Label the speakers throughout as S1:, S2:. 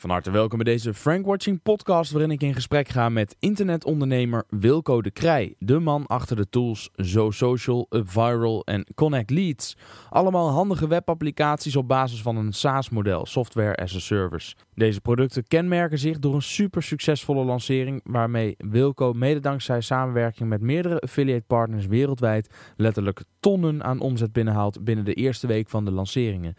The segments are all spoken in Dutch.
S1: Van harte welkom bij deze Frank Watching podcast waarin ik in gesprek ga met internetondernemer Wilco de Krij, de man achter de tools Zo Social, UpViral en Connect Leads. Allemaal handige webapplicaties op basis van een SaaS-model, Software as a Service. Deze producten kenmerken zich door een super succesvolle lancering waarmee Wilco mede dankzij samenwerking met meerdere affiliate partners wereldwijd letterlijk tonnen aan omzet binnenhaalt binnen de eerste week van de lanceringen.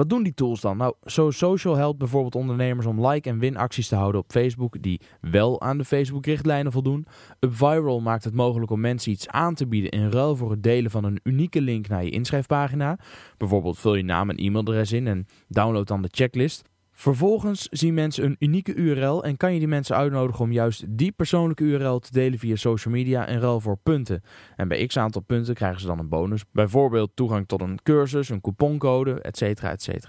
S1: Wat doen die tools dan? Nou, So Social helpt bijvoorbeeld ondernemers om like- en winacties te houden op Facebook die wel aan de Facebook-richtlijnen voldoen. UpViral maakt het mogelijk om mensen iets aan te bieden in ruil voor het delen van een unieke link naar je inschrijfpagina. Bijvoorbeeld vul je naam en e-mailadres in en download dan de checklist. Vervolgens zien mensen een unieke URL en kan je die mensen uitnodigen om juist die persoonlijke URL te delen via social media in ruil voor punten. En bij x aantal punten krijgen ze dan een bonus, bijvoorbeeld toegang tot een cursus, een couponcode, etc. etc.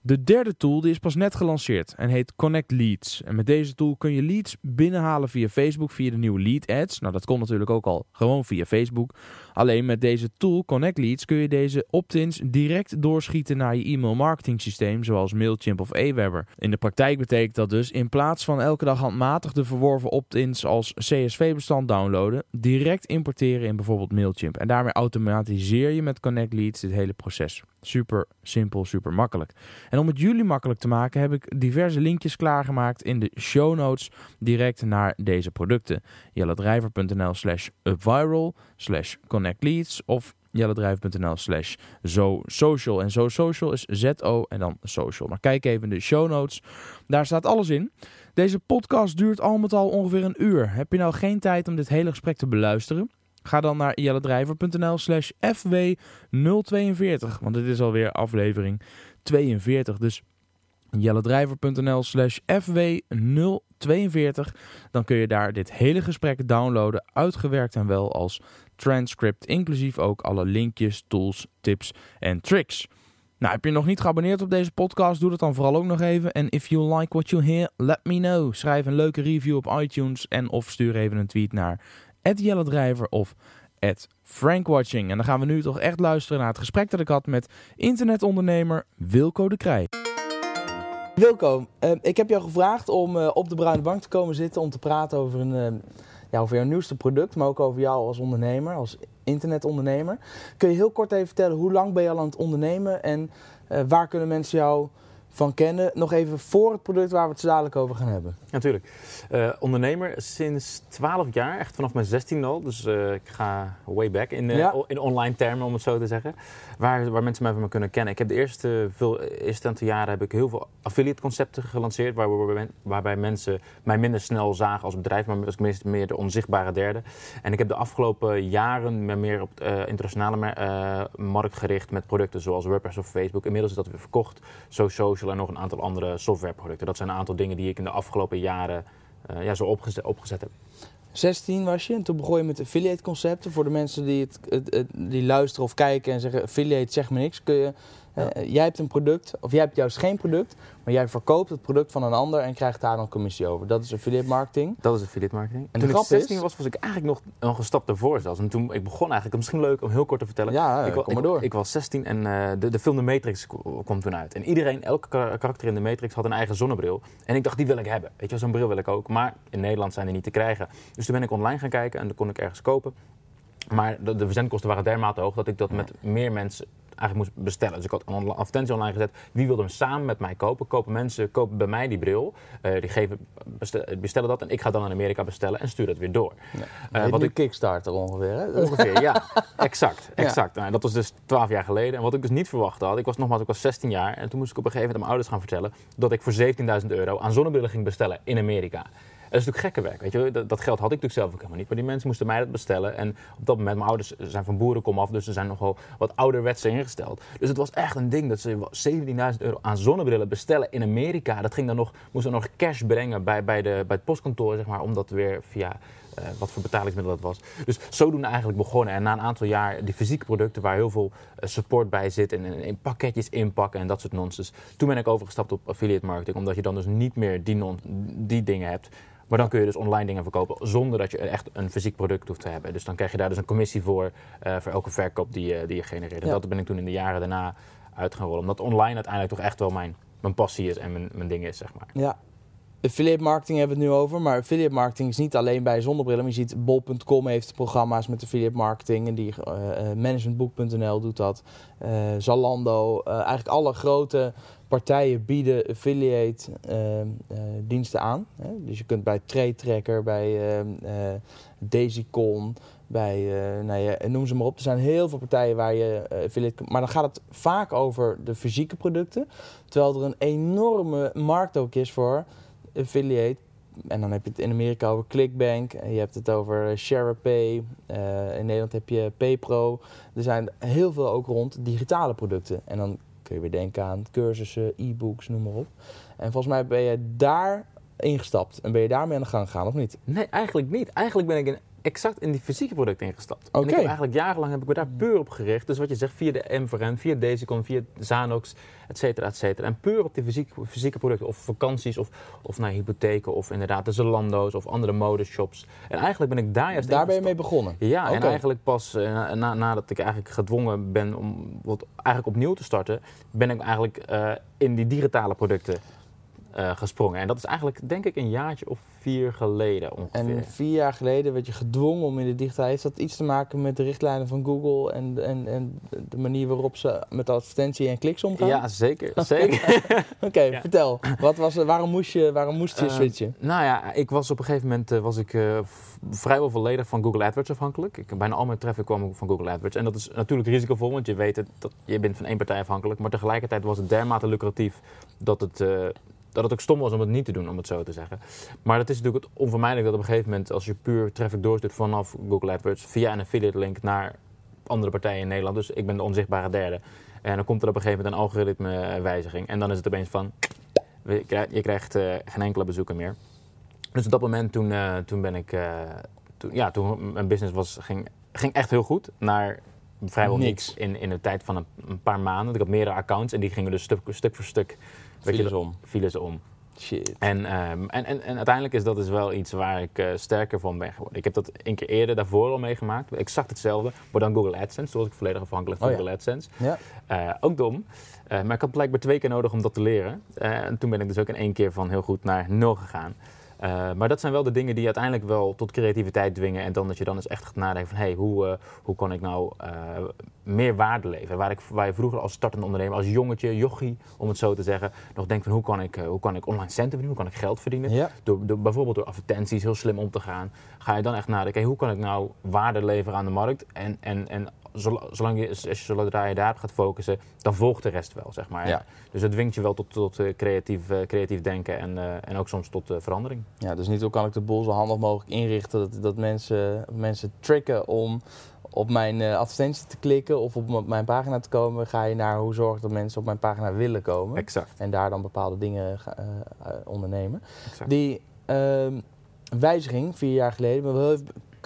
S1: De derde tool die is pas net gelanceerd en heet Connect Leads. En met deze tool kun je leads binnenhalen via Facebook via de nieuwe Lead Ads. Nou, dat kon natuurlijk ook al gewoon via Facebook. Alleen met deze tool Connect Leads kun je deze opt-ins direct doorschieten naar je e-mail marketing systeem zoals Mailchimp of Aweber. In de praktijk betekent dat dus in plaats van elke dag handmatig de verworven opt-ins als CSV-bestand downloaden, direct importeren in bijvoorbeeld Mailchimp. En daarmee automatiseer je met Connect Leads dit hele proces. Super simpel, super makkelijk. En om het jullie makkelijk te maken heb ik diverse linkjes klaargemaakt in de show notes direct naar deze producten. jelledrijver.nl slash upviral slash connectleads of jelledrijver.nl slash zo social. En zo social is Z-O en dan social. Maar kijk even de show notes. Daar staat alles in. Deze podcast duurt al met al ongeveer een uur. Heb je nou geen tijd om dit hele gesprek te beluisteren? Ga dan naar jelledrijver.nl slash fw042. Want dit is alweer aflevering 42. Dus jelledrijver.nl slash fw042. Dan kun je daar dit hele gesprek downloaden. Uitgewerkt en wel als transcript. Inclusief ook alle linkjes, tools, tips en tricks. Nou, heb je nog niet geabonneerd op deze podcast? Doe dat dan vooral ook nog even. En if you like what you hear, let me know. Schrijf een leuke review op iTunes en of stuur even een tweet naar @jelledrijver of @frankwatching. En dan gaan we nu toch echt luisteren naar het gesprek dat ik had met internetondernemer Wilco de Krij. Wilco, uh, ik heb jou gevraagd om uh, op de bruine bank te komen zitten om te praten over, een, uh, ja, over jouw nieuwste product, maar ook over jou als ondernemer, als internetondernemer. Kun je heel kort even vertellen hoe lang ben je al aan het ondernemen en waar kunnen mensen jou van kennen. Nog even voor het product waar we het zo dadelijk over gaan hebben.
S2: Natuurlijk. Uh, ondernemer sinds 12 jaar, echt vanaf mijn 16 al. Dus uh, ik ga way back in, uh, ja. in online termen, om het zo te zeggen. Waar, waar mensen mij van me kunnen kennen. Ik heb de eerste, veel, eerste aantal jaren heb ik heel veel affiliate concepten gelanceerd. Waarbij, waarbij mensen mij minder snel zagen als bedrijf, maar als meest meer de onzichtbare derde. En ik heb de afgelopen jaren me meer op de internationale markt gericht met producten zoals WordPress of Facebook. Inmiddels is dat weer verkocht. So social en nog een aantal andere softwareproducten. Dat zijn een aantal dingen die ik in de afgelopen jaren uh, ja, zo opgezet, opgezet heb.
S1: 16 was je en toen begon je met affiliate concepten. Voor de mensen die, het, het, het, die luisteren of kijken en zeggen affiliate zeg me niks. Kun je, ja. uh, jij hebt een product, of jij hebt juist geen product, maar jij verkoopt het product van een ander en krijgt daar dan commissie over. Dat is affiliate marketing.
S2: Dat is affiliate marketing. En toen ik 16 is, was, was ik eigenlijk nog, nog een stap daarvoor zelfs. En toen ik begon eigenlijk, misschien leuk om heel kort te vertellen.
S1: Ja,
S2: ik,
S1: kom maar door.
S2: Ik, ik, was 16 en uh, de, de film The Matrix kwam toen uit. En iedereen, elke karakter in de Matrix had een eigen zonnebril. En ik dacht, die wil ik hebben. Weet je, zo'n bril wil ik ook. Maar in Nederland zijn die niet te krijgen. Dus toen ben ik online gaan kijken en dan kon ik ergens kopen. Maar de, de verzendkosten waren dermate hoog dat ik dat met meer mensen eigenlijk moest bestellen. Dus ik had een advertentie online gezet. Wie wilde hem samen met mij kopen? Kopen mensen, kopen bij mij die bril. Uh, die geven, bestellen, bestellen dat en ik ga dan in Amerika bestellen en stuur dat weer door.
S1: Ja, uh, wat ik Kickstarter ongeveer, hè?
S2: Ongeveer, ja. Exact, exact. Ja. Nou, dat was dus 12 jaar geleden. En wat ik dus niet verwacht had, ik was nogmaals, ik was 16 jaar en toen moest ik op een gegeven moment aan mijn ouders gaan vertellen dat ik voor 17.000 euro aan zonnebrillen ging bestellen in Amerika. Dat is natuurlijk gekke werk, weet je. Dat, dat, geld had ik natuurlijk zelf ook helemaal niet. Maar die mensen moesten mij dat bestellen. En op dat moment, mijn ouders zijn van boerenkom af, dus ze zijn nogal wat ouderwetse ingesteld. Dus het was echt een ding dat ze 17.000 euro aan zonnebrillen bestellen in Amerika. Dat ging dan nog, moest dan nog cash brengen bij, bij, de, bij het postkantoor, zeg maar, om dat weer via uh, wat voor betalingsmiddel dat was. Dus zodoende eigenlijk begonnen. En na een aantal jaar die fysieke producten waar heel veel uh, support bij zit en, en, pakketjes inpakken en dat soort nonsens. Toen ben ik overgestapt op affiliate marketing, omdat je dan dus niet meer die, die dingen hebt. Maar dan kun je dus online dingen verkopen zonder dat je echt een fysiek product hoeft te hebben. Dus dan krijg je daar dus een commissie voor, uh, voor elke verkoop die, uh, die je genereert. En ja. dat ben ik toen in de jaren daarna uit gaan rollen. Omdat online uiteindelijk toch echt wel mijn, mijn passie is en mijn, mijn ding is, zeg maar.
S1: Ja. Affiliate marketing hebben we het nu over, maar affiliate marketing is niet alleen bij zonnebrillen. Je ziet bol.com heeft programma's met affiliate marketing en die uh, managementboek.nl doet dat. Uh, Zalando, eigenlijk alle grote partijen bieden affiliate diensten aan. Hè? Dus je kunt bij Trade Tracker, bij Daisycon, bij, nou ja, noem ze maar op. Er zijn heel veel partijen waar je affiliate... Maar dan gaat het vaak over de fysieke producten. Terwijl er een enorme markt ook is voor affiliate. En dan heb je het in Amerika over Clickbank. Je hebt het over SharePay. Uh, in Nederland heb je PayPro. Er zijn heel veel ook rond digitale producten. En dan kun je weer denken aan cursussen, e-books, noem maar op. En volgens mij ben je daar ingestapt. En ben je daarmee aan de gang gegaan, of niet?
S2: Nee, eigenlijk niet. Eigenlijk ben ik in exact in die fysieke producten ingestapt. Okay. En ik eigenlijk jarenlang heb ik me daar puur op gericht. Dus wat je zegt, via de M4M, via Daisycon, via Zanox, et cetera, et cetera. En puur op die fysieke, fysieke producten, of vakanties, of, of naar hypotheken, of inderdaad de Zalando's, of andere modeshops. En eigenlijk ben ik daar juist
S1: Daar ben je mee begonnen?
S2: Ja, en eigenlijk pas na, nadat ik eigenlijk gedwongen ben om wat, eigenlijk opnieuw te starten, ben ik eigenlijk uh, in die digitale producten uh, gesprongen. En dat is eigenlijk, denk ik, een jaartje of vier geleden ongeveer.
S1: En vier jaar geleden werd je gedwongen om in de digitale... Heeft dat iets te maken met de richtlijnen van Google en, en, en de manier waarop ze met advertentie en kliks omgaan?
S2: Ja, zeker. zeker.
S1: Oké, vertel. Wat was, waarom, moest je, waarom moest je uh, switchen?
S2: Nou ja, ik was op een gegeven moment uh, was ik, uh, vrijwel volledig van Google AdWords afhankelijk. Ik, bijna al mijn traffic kwam van Google AdWords. En dat is natuurlijk risicovol, want je weet het, dat je bent van één partij afhankelijk. Maar tegelijkertijd was het dermate lucratief dat het dat het ook stom was om het niet te doen, om het zo te zeggen. Maar het is natuurlijk onvermijdelijk dat op een gegeven moment, als je puur traffic doorstuurt vanaf Google AdWords via een affiliate link naar andere partijen in Nederland, dus ik ben de onzichtbare derde. En dan komt er op een gegeven moment een algoritmewijziging. En dan is het opeens van, je krijgt uh, geen enkele bezoeker meer. Dus op dat moment toen, uh, toen ben ik, uh, toen, ja, toen mijn business was, ging, ging echt heel goed. Naar vrijwel niks, in, in de tijd van een, een, paar maanden. Ik had meerdere accounts en die gingen dus stuk, stuk voor stuk
S1: Vielen ze om.
S2: Vielen ze om.
S1: Shit.
S2: En, um, en, en, en, uiteindelijk is dat dus wel iets waar ik uh, sterker van ben geworden. Ik heb dat een keer eerder daarvoor al meegemaakt. Exact hetzelfde. Maar dan Google AdSense. Toen was ik volledig afhankelijk van oh, Google. AdSense.
S1: Ja.
S2: Uh, ook dom. Uh, maar ik had blijkbaar twee keer nodig om dat te leren. en toen ben ik dus ook in één keer van heel goed naar nul gegaan. Uh, maar dat zijn wel de dingen die uiteindelijk wel tot creativiteit dwingen. En dan dat je dan eens echt gaat nadenken van... hé, hey, hoe, uh, hoe kan ik nou uh, meer waarde leveren? Waar, ik, waar je vroeger als startend ondernemer, als jongetje, jochie, om het zo te zeggen... nog denkt van hoe kan ik, hoe kan ik online centen verdienen? Hoe kan ik geld verdienen?
S1: Ja.
S2: Door, door, bijvoorbeeld door advertenties heel slim om te gaan. Ga je dan echt nadenken, hey, hoe kan ik nou waarde leveren aan de markt? En, en, en zolang je, als je, zodra je daarop gaat focussen, dan volgt de rest wel, zeg maar.
S1: Ja.
S2: Dus het dwingt je wel tot, tot creatief, uh, creatief denken en, uh, en ook soms tot uh, verandering.
S1: Ja, dus niet hoe kan ik de boel zo handig mogelijk inrichten dat, dat mensen, mensen tricken om op mijn advertentie te klikken of op mijn pagina te komen, ga je naar hoe zorg ik dat mensen op mijn pagina willen komen.
S2: Exact.
S1: En daar dan bepaalde dingen ondernemen.
S2: Exact.
S1: Die ehm, wijziging vier jaar geleden,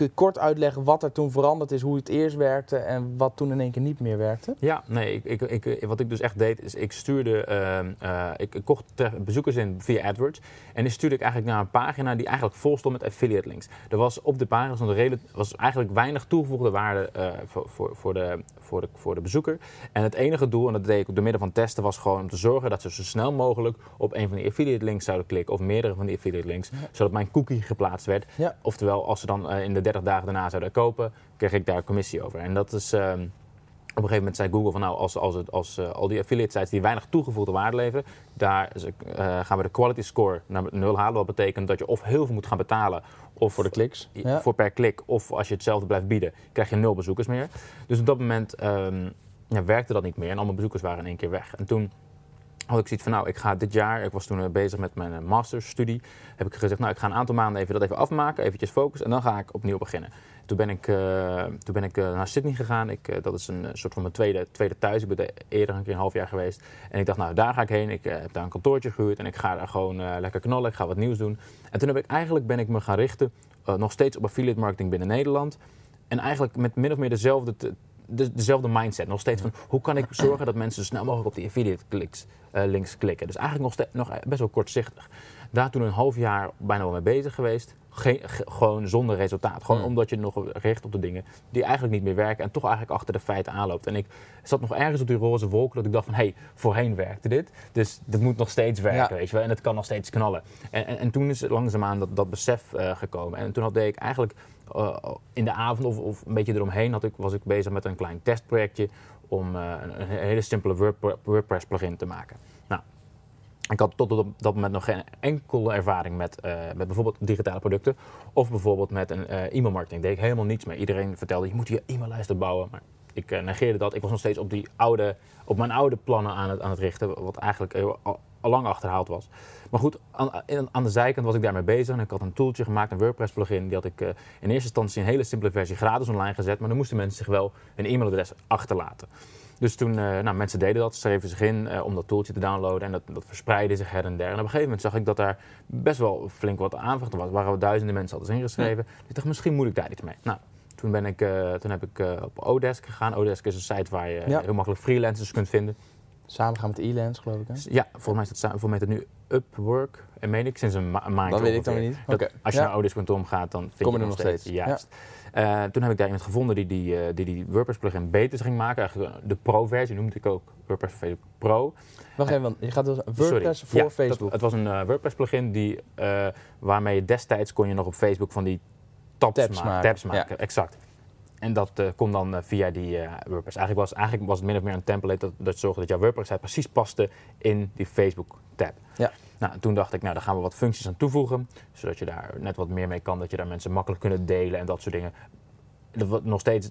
S1: kort uitleggen wat er toen veranderd is, hoe het eerst werkte en wat toen in één keer niet meer werkte?
S2: Ja, nee, ik, ik, ik, wat ik dus echt deed, is ik stuurde, uh, uh, ik kocht bezoekers in via AdWords en die stuurde ik eigenlijk naar een pagina die eigenlijk vol stond met affiliate links. Er was op de pagina was eigenlijk weinig toegevoegde waarde uh, voor, voor, voor, de, voor, de, voor de bezoeker. En het enige doel, en dat deed ik door middel van testen, was gewoon om te zorgen dat ze zo snel mogelijk op een van die affiliate links zouden klikken of meerdere van die affiliate links, ja. zodat mijn cookie geplaatst werd.
S1: Ja.
S2: Oftewel, als ze dan in de 30 dagen daarna zouden kopen, kreeg ik daar commissie over. En dat is. Um, op een gegeven moment zei Google van nou, als, als, het, als uh, al die affiliate sites die weinig toegevoegde waarde leveren, daar uh, gaan we de quality score naar nul halen. Wat betekent dat je of heel veel moet gaan betalen of
S1: voor de kliks,
S2: ja. voor per klik, of als je hetzelfde blijft bieden, krijg je nul bezoekers meer. Dus op dat moment um, ja, werkte dat niet meer en al mijn bezoekers waren in één keer weg. En toen had ik zoiets van, nou, ik ga dit jaar, ik was toen uh, bezig met mijn masterstudie, heb ik gezegd, nou, ik ga een aantal maanden even dat even afmaken, eventjes focussen en dan ga ik opnieuw beginnen. Toen ben ik, uh, toen ben ik naar Sydney gegaan, ik, dat is een soort van mijn tweede, tweede thuis, ik ben er eerder een keer een half jaar geweest. En ik dacht, nou, daar ga ik heen, ik heb daar een kantoortje gehuurd en ik ga daar gewoon lekker knallen, ik ga wat nieuws doen. En toen heb ik eigenlijk, ben ik me gaan richten, nog steeds op affiliate marketing binnen Nederland. En eigenlijk met min of meer dezelfde de, dezelfde mindset. Nog steeds van hoe kan ik zorgen dat mensen zo snel mogelijk op die affiliate uh, links klikken. Dus eigenlijk nog, nog best wel kortzichtig. Daar toen een half jaar bijna wel mee bezig geweest. Geen, ge- gewoon zonder resultaat. Gewoon
S3: Hmm.
S2: omdat je nog richt op de dingen die eigenlijk niet meer werken. En toch eigenlijk achter de feiten aanloopt. En ik zat nog ergens op die roze wolken dat ik dacht van... hé, hey, voorheen werkte dit. Dus dit moet nog steeds werken,
S3: Ja.
S2: weet je wel. En het kan nog steeds knallen. En, en, en toen is langzaamaan dat, dat besef eh, gekomen. En toen had ik eigenlijk eh, in de avond of, of een beetje eromheen... Had ik, was ik bezig met een klein testprojectje... om eh, een, een hele simpele Word- WordPress plugin te maken. Ik had tot op dat moment nog geen enkele ervaring met, eh, met bijvoorbeeld digitale producten. Of bijvoorbeeld met een eh e-mailmarketing. Deed ik helemaal niets mee. Iedereen vertelde, je moet je e-maillijsten bouwen. Maar ik eh, negeerde dat. Ik was nog steeds op, die oude, op mijn oude plannen aan het, aan het richten. Wat eigenlijk al, lang achterhaald was. Maar goed, aan, de zijkant was ik daarmee bezig. En ik had een tooltje gemaakt, een WordPress plugin. Die had ik in eerste instantie een hele simpele versie gratis online gezet. Maar dan moesten mensen zich wel een e-mailadres achterlaten. Dus toen, eh, nou, mensen deden dat, schreven zich in eh, om dat tooltje te downloaden en dat, dat verspreidde zich her en der. En op een gegeven moment zag ik dat daar best wel flink wat aanvraag was. Er waren wel duizenden mensen hadden ingeschreven. Dus ik dacht, misschien moet ik daar iets mee. Nou, toen, ben ik, eh, toen heb ik op Odesk gegaan. Odesk is een site waar je
S3: Ja.
S2: heel makkelijk freelancers kunt vinden.
S3: Samen gaan met Elance, geloof ik. Hè?
S2: Ja, volgens mij is sa- volgens mij nu Upwork. En meen ik sinds een, ma een maand.
S3: Dat weet ik dan weer niet.
S2: Dat-. Als je
S3: Ja.
S2: naar odesk.com gaat, dan vind
S3: Kom
S2: je
S3: er nog steeds.
S2: Juist. Eh, toen heb ik daar iemand gevonden die die, eh, die, die WordPress plugin beter ging maken. Eigenlijk de pro-versie noemde ik ook WordPress voor Facebook Pro.
S3: Wacht even, want je gaat dus
S2: Sorry.
S3: WordPress voor
S2: Ja, dat-
S3: Facebook.
S2: het was een eh, WordPress plugin die, waarmee je destijds kon je nog op Facebook van die tabs,
S3: Tabs
S2: maken.
S3: maken,
S2: Tabs
S3: ja.
S2: maken, exact. En dat eh, kon dan eh, via die eh, WordPress. Eigenlijk was, eigenlijk was het min of meer een template dat, dat zorgde dat jouw WordPress precies paste in die Facebook tab.
S3: Ja.
S2: Nou, toen dacht ik, nou, daar gaan we wat functies aan toevoegen. Zodat je daar net wat meer mee kan. Dat je daar mensen makkelijk kunnen delen en dat soort dingen. Dat nog steeds,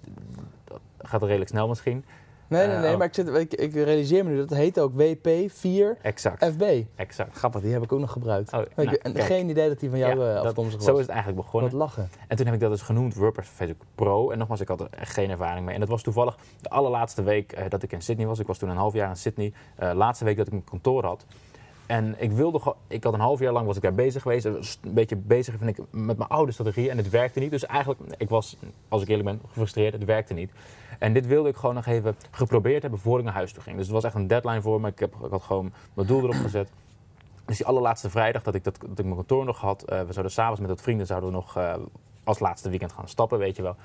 S2: dat gaat redelijk snel misschien.
S3: Nee, nee,
S2: Eh,
S3: nee,
S2: oh.
S3: maar ik, zit, ik, ik realiseer me nu, dat heet ook
S2: Exact,
S3: WP4FB.
S2: exact.
S3: Grappig, die heb ik ook nog gebruikt.
S2: Oh, nou, kijk.
S3: geen idee dat die van jou
S2: Ja,
S3: eh, afkomstig
S2: Zo
S3: was.
S2: is het eigenlijk begonnen.
S3: Wat lachen.
S2: En toen heb ik dat dus genoemd WordPress Facebook Pro. En nogmaals, ik had er echt geen ervaring mee. En dat was toevallig de allerlaatste week eh, dat ik in Sydney was. Ik was toen een half jaar in Sydney. Laatste week dat ik mijn kantoor had. En ik wilde ik had een half jaar lang was ik daar bezig geweest. Een beetje bezig vind ik, met mijn oude strategie. En het werkte niet. Dus eigenlijk, ik was, als ik eerlijk ben, gefrustreerd. Het werkte niet. En dit wilde ik gewoon nog even geprobeerd hebben voor ik naar huis toe ging. Dus het was echt een deadline voor me. Ik, heb, ik had gewoon mijn doel erop gezet. Dus die allerlaatste vrijdag dat ik, dat, dat ik mijn kantoor nog had, eh, we zouden s'avonds met wat vrienden zouden we nog eh, als laatste weekend gaan stappen, weet je wel.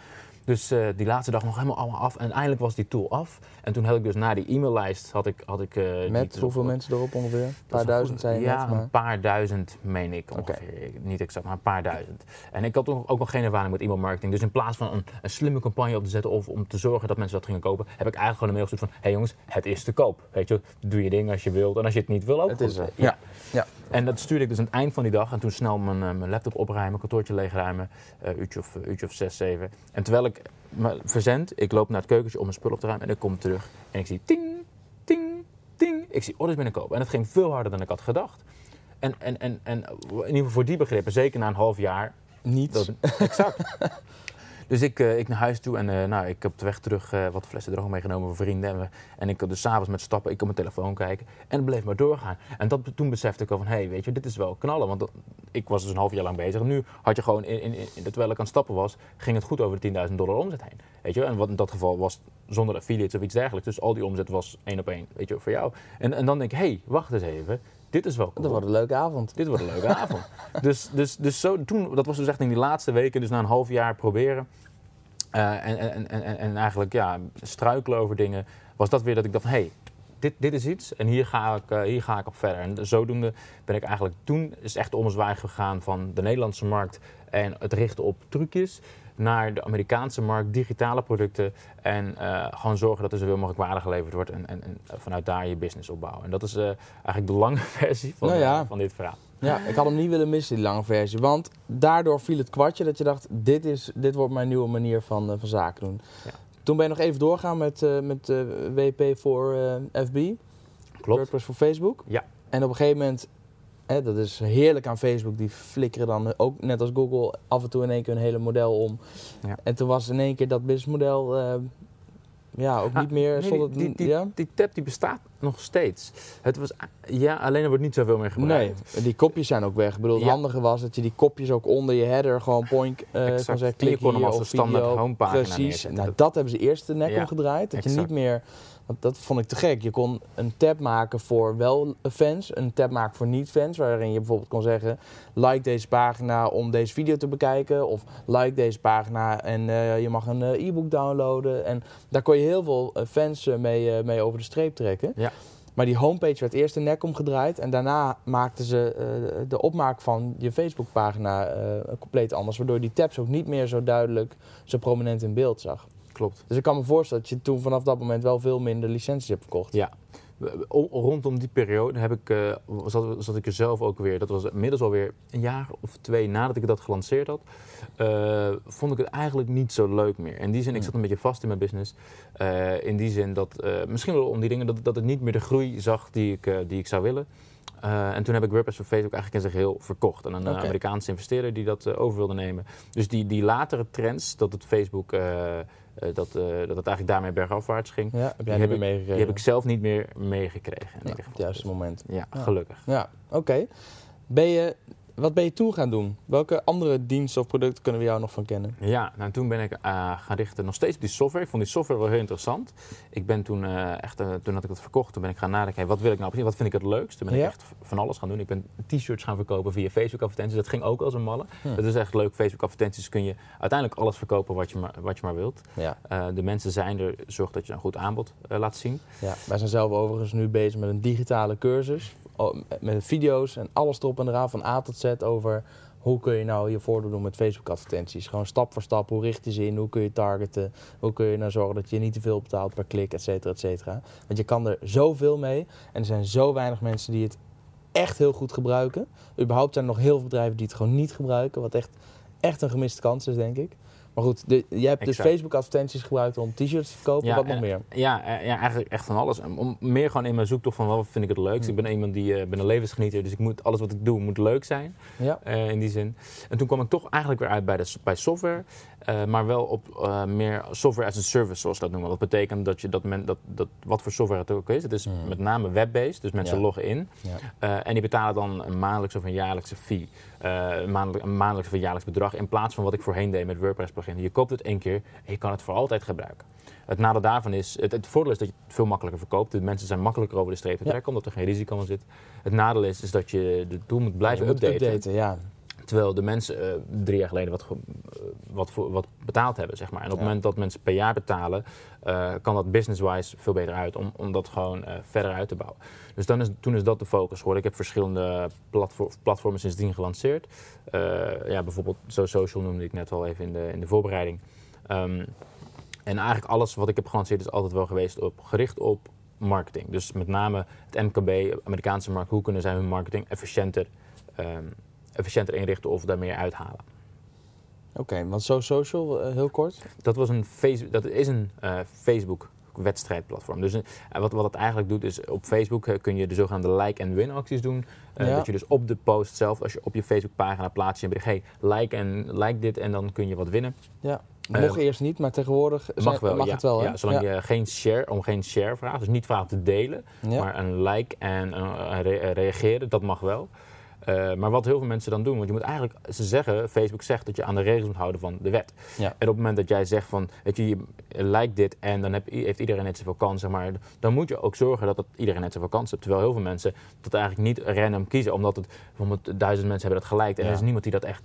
S2: Dus eh, die laatste dag nog helemaal allemaal af. En eindelijk was die tool af. En toen had ik dus na die e-maillijst, had ik... Had ik eh,
S3: Met
S2: niet-
S3: hoeveel mensen erop ongeveer? Een paar duizend zijn je
S2: Ja,
S3: net, maar...
S2: een paar duizend meen ik ongeveer. Niet exact, maar een paar duizend. En ik had ook, ook nog geen ervaring met e-mailmarketing. Dus in plaats van een, een slimme campagne op te zetten of om te zorgen dat mensen dat gingen kopen, heb ik eigenlijk gewoon een mail gestuurd van, hé hey jongens, het is te koop. Weet je, doe je ding als je wilt. En als je het niet wil ook
S3: Het
S2: goed.
S3: is er.
S2: Ja.
S3: Ja.
S2: En dat stuurde ik dus aan het eind van die dag. En toen snel mijn, eh, mijn laptop opruimen, kantoortje leegruimen. eh uurtje, of, uurtje of zes, zeven. En terwijl ik verzend, ik loop naar het keukentje om mijn spul op te ruimen. En ik kom terug en ik zie ting, ting, ting. Ik zie orders binnenkomen. En het ging veel harder dan ik had gedacht. En, en, en, en in ieder geval voor die begrippen, zeker na een half jaar,
S3: Niets.
S2: dat, exact. Dus ik, eh, ik naar huis toe en eh, nou, ik heb op de weg terug eh, wat flessen droog meegenomen voor vrienden. En, we, en ik dus s'avonds met stappen, ik op mijn telefoon kijken. En het bleef maar doorgaan. En dat, toen besefte ik al van, hé, hey, weet je, dit is wel knallen. Want ik was dus een half jaar lang bezig. En nu had je gewoon, in, in, in, terwijl ik aan het stappen was, ging het goed over de 10.000 dollar omzet heen. Weet je, en wat in dat geval was zonder affiliates of iets dergelijks. Dus al die omzet was één op één, weet je, voor jou. En, en dan denk ik, hé, hey, wacht eens even. Dit is wel cool
S3: Dat wordt een leuke avond.
S2: dit wordt een leuke avond. Dus, dus, dus zo, toen, dat was dus echt in die laatste weken, dus na een half jaar proberen. eh, en, en, en, en, en eigenlijk ja, struikelen over dingen, was dat weer dat ik dacht hey, dit, dit is iets en hier ga, ik, eh, hier ga ik op verder. En zodoende ben ik eigenlijk toen is echt ommezwaai gegaan van de Nederlandse markt en het richten op trucjes naar de Amerikaanse markt, digitale producten en eh, gewoon zorgen dat er zoveel mogelijk waarde geleverd wordt en, en, en vanuit daar je business opbouwen. En dat is eh, eigenlijk de lange versie van,
S3: Nou ja.
S2: eh, van dit verhaal.
S3: Ja, ik had hem niet willen missen, die lange versie. Want daardoor viel het kwartje dat je dacht, dit, is, dit wordt mijn nieuwe manier van, van zaken doen.
S2: Ja.
S3: Toen ben je nog even doorgaan met, met WP voor FB.
S2: Klopt.
S3: WordPress voor Facebook.
S2: Ja.
S3: En op een gegeven moment, hè, dat is heerlijk aan Facebook, die flikkeren dan ook net als Google af en toe in één keer een hele model om.
S2: Ja.
S3: En toen was in één keer dat businessmodel eh, ja, ook
S2: Ah,
S3: niet meer.
S2: nee, die, die, die,
S3: ja?
S2: die tab die bestaat nog steeds. Het was, ja, alleen er wordt niet zoveel meer
S3: Nee,
S2: gebruikt.
S3: die kopjes zijn ook weg. Ik bedoel, het
S2: Ja.
S3: handige was dat je die kopjes ook onder je header gewoon point eh kon
S2: Exact.
S3: zeggen,
S2: En je
S3: klik
S2: kon hem als een standaard homepagina
S3: Precies. Nou, dat hebben ze eerst de nek omgedraaid. Dat je niet meer
S1: Want dat vond ik te gek. Je kon een tab maken voor wel fans, een tab maken voor niet-fans. Waarin je bijvoorbeeld kon zeggen: like deze pagina om deze video te bekijken. Of like deze pagina en eh, je mag een eh, e-book downloaden. En daar kon je heel veel eh, fans mee, mee over de streep trekken.
S2: Ja.
S1: Maar die homepage werd eerst de nek omgedraaid. En daarna maakten ze de opmaak van je Facebookpagina eh compleet anders. Waardoor die tabs ook niet meer zo duidelijk, zo prominent in beeld zag.
S2: Klopt.
S1: Dus ik kan me voorstellen dat je toen vanaf dat moment wel veel minder licenties hebt verkocht.
S2: Ja. O- Rondom die periode heb ik, eh, zat, zat ik er zelf ook weer, dat was inmiddels alweer een jaar of twee nadat ik dat gelanceerd had, eh, vond ik het eigenlijk niet zo leuk meer. In die zin, ik zat een beetje vast in mijn business. Eh, in die zin dat, misschien wel om die dingen, dat, dat het niet meer de groei zag die ik, die ik zou willen. En toen heb ik WordPress voor Facebook eigenlijk in zijn geheel verkocht. aan een. Amerikaanse investeerder die dat over wilde nemen. Dus die, die latere trends, dat het Facebook, dat, eh, dat het eigenlijk daarmee bergafwaarts ging,
S1: Ja, heb jij
S2: Die heb ik- die heb ik zelf niet meer meegekregen.
S1: Ja, op het juiste moment.
S2: Ja,
S1: Ja.
S2: gelukkig.
S1: Ja, oké. Ben je, wat ben je toen gaan doen? Welke andere diensten of producten kunnen we jou nog van kennen?
S2: Ja, nou toen ben ik eh, gaan richten nog steeds op die software. Ik vond die software wel heel interessant. Ik ben toen eh, echt, eh, toen had ik het verkocht, toen ben ik gaan nadenken, hey, wat wil ik nou precies, wat vind ik het leukst? Toen ben
S1: Ja.
S2: ik echt van alles gaan doen. Ik ben t-shirts gaan verkopen via Facebook advertenties. Dat ging ook als een malle.
S1: Hm.
S2: Dat is echt leuk. Facebook advertenties kun je uiteindelijk alles verkopen wat je maar, wat je maar wilt.
S1: Ja,
S2: de mensen zijn er, zorg dat je een goed aanbod laat zien.
S1: ja, wij zijn zelf overigens nu bezig met een digitale cursus. Oh, Met video's en alles erop en eraan van A tot Z over hoe kun je nou je voordeel doen met Facebook advertenties. Gewoon stap voor stap, hoe richt je ze in, hoe kun je targeten, hoe kun je nou zorgen dat je niet te veel betaalt per klik, et cetera, et cetera. Want je kan er zoveel mee en er zijn zo weinig mensen die het echt heel goed gebruiken. Überhaupt zijn er nog heel veel bedrijven die het gewoon niet gebruiken, wat echt, echt een gemiste kans is, denk ik. Maar goed, de, je hebt dus
S2: Exact.
S1: Facebook advertenties gebruikt om t-shirts te verkopen,
S2: Ja,
S1: wat nog
S2: en-
S1: meer?
S2: Ja, eh, ja, eigenlijk echt van alles. Om- meer gewoon in mijn zoektocht van wat vind ik het leukst.
S1: Hm.
S2: Ik ben iemand die eh ben een levensgenieter, dus ik moet, alles wat ik doe moet leuk zijn.
S1: Ja.
S2: eh, in die zin. En toen kwam ik toch eigenlijk weer uit bij, de, bij software, eh, maar wel op eh, meer software as a service, zoals ze dat noemen. Dat betekent dat je dat, men, dat, dat wat voor software het ook is. Het is
S1: Mhm.
S2: met name web-based, dus mensen
S1: Ja.
S2: loggen in
S1: Ja.
S2: eh, en die betalen dan een maandelijks of een jaarlijkse fee. Eh, een, maandelijk, een maandelijks of een jaarlijks bedrag in plaats van wat ik voorheen deed met WordPress Je koopt het één keer en je kan het voor altijd gebruiken. Het nadeel daarvan is, het, het voordeel is dat je het veel makkelijker verkoopt. De mensen zijn makkelijker over de streep te
S1: Ja.
S2: trekken, omdat er geen risico aan zit. Het nadeel is, is dat je de tool moet blijven
S1: moet
S2: updaten.
S1: ja.
S2: Terwijl de mensen eh, drie jaar geleden wat, eh, wat, voor, wat betaald hebben, zeg maar. En op het moment dat mensen per jaar betalen, eh, kan dat business-wise veel beter uit om, om dat gewoon eh, verder uit te bouwen. Dus dan is, toen is dat de focus geworden. Ik heb verschillende platform, platformen sindsdien gelanceerd. Eh, ja, bijvoorbeeld So Social noemde ik net al even in de, in de voorbereiding. Ehm, en eigenlijk alles wat ik heb gelanceerd is altijd wel geweest op, gericht op marketing. Dus met name het MKB, Amerikaanse markt, hoe kunnen zij hun marketing efficiënter, ehm, efficiënter inrichten of daar meer uithalen.
S1: Oké, want So Social, eh, heel kort.
S2: Dat, was een face, dat is een eh, Facebook wedstrijdplatform. Dus en wat, wat het eigenlijk doet is op Facebook eh, kun je de zogenaamde like en win acties doen. Eh,
S1: Ja.
S2: Dat je dus op de post zelf, als je op je Facebook pagina plaatst je bericht, hey, like, en, like dit en dan kun je wat winnen.
S1: Ja.
S2: Eh,
S1: Mocht eerst niet, maar tegenwoordig zijn-
S2: Mag wel,
S1: mag
S2: ja.
S1: het wel, hè?
S2: Ja, zolang je geen share, om geen share vraagt, dus niet vraagt te delen, maar een like en re- eh, reageren, dat mag wel. Eh, maar wat heel veel mensen dan doen, want je moet eigenlijk, ze zeggen, Facebook zegt dat je aan de regels moet houden van de wet.
S1: Ja.
S2: En op het moment dat jij zegt van, weet je, je like dit en dan heb, heeft iedereen net zoveel kansen, maar dan moet je ook zorgen dat het, iedereen net zoveel kansen heeft. Terwijl heel veel mensen dat eigenlijk niet random kiezen, omdat het, bijvoorbeeld duizend mensen hebben dat geliked en
S1: Ja.
S2: er is niemand die dat echt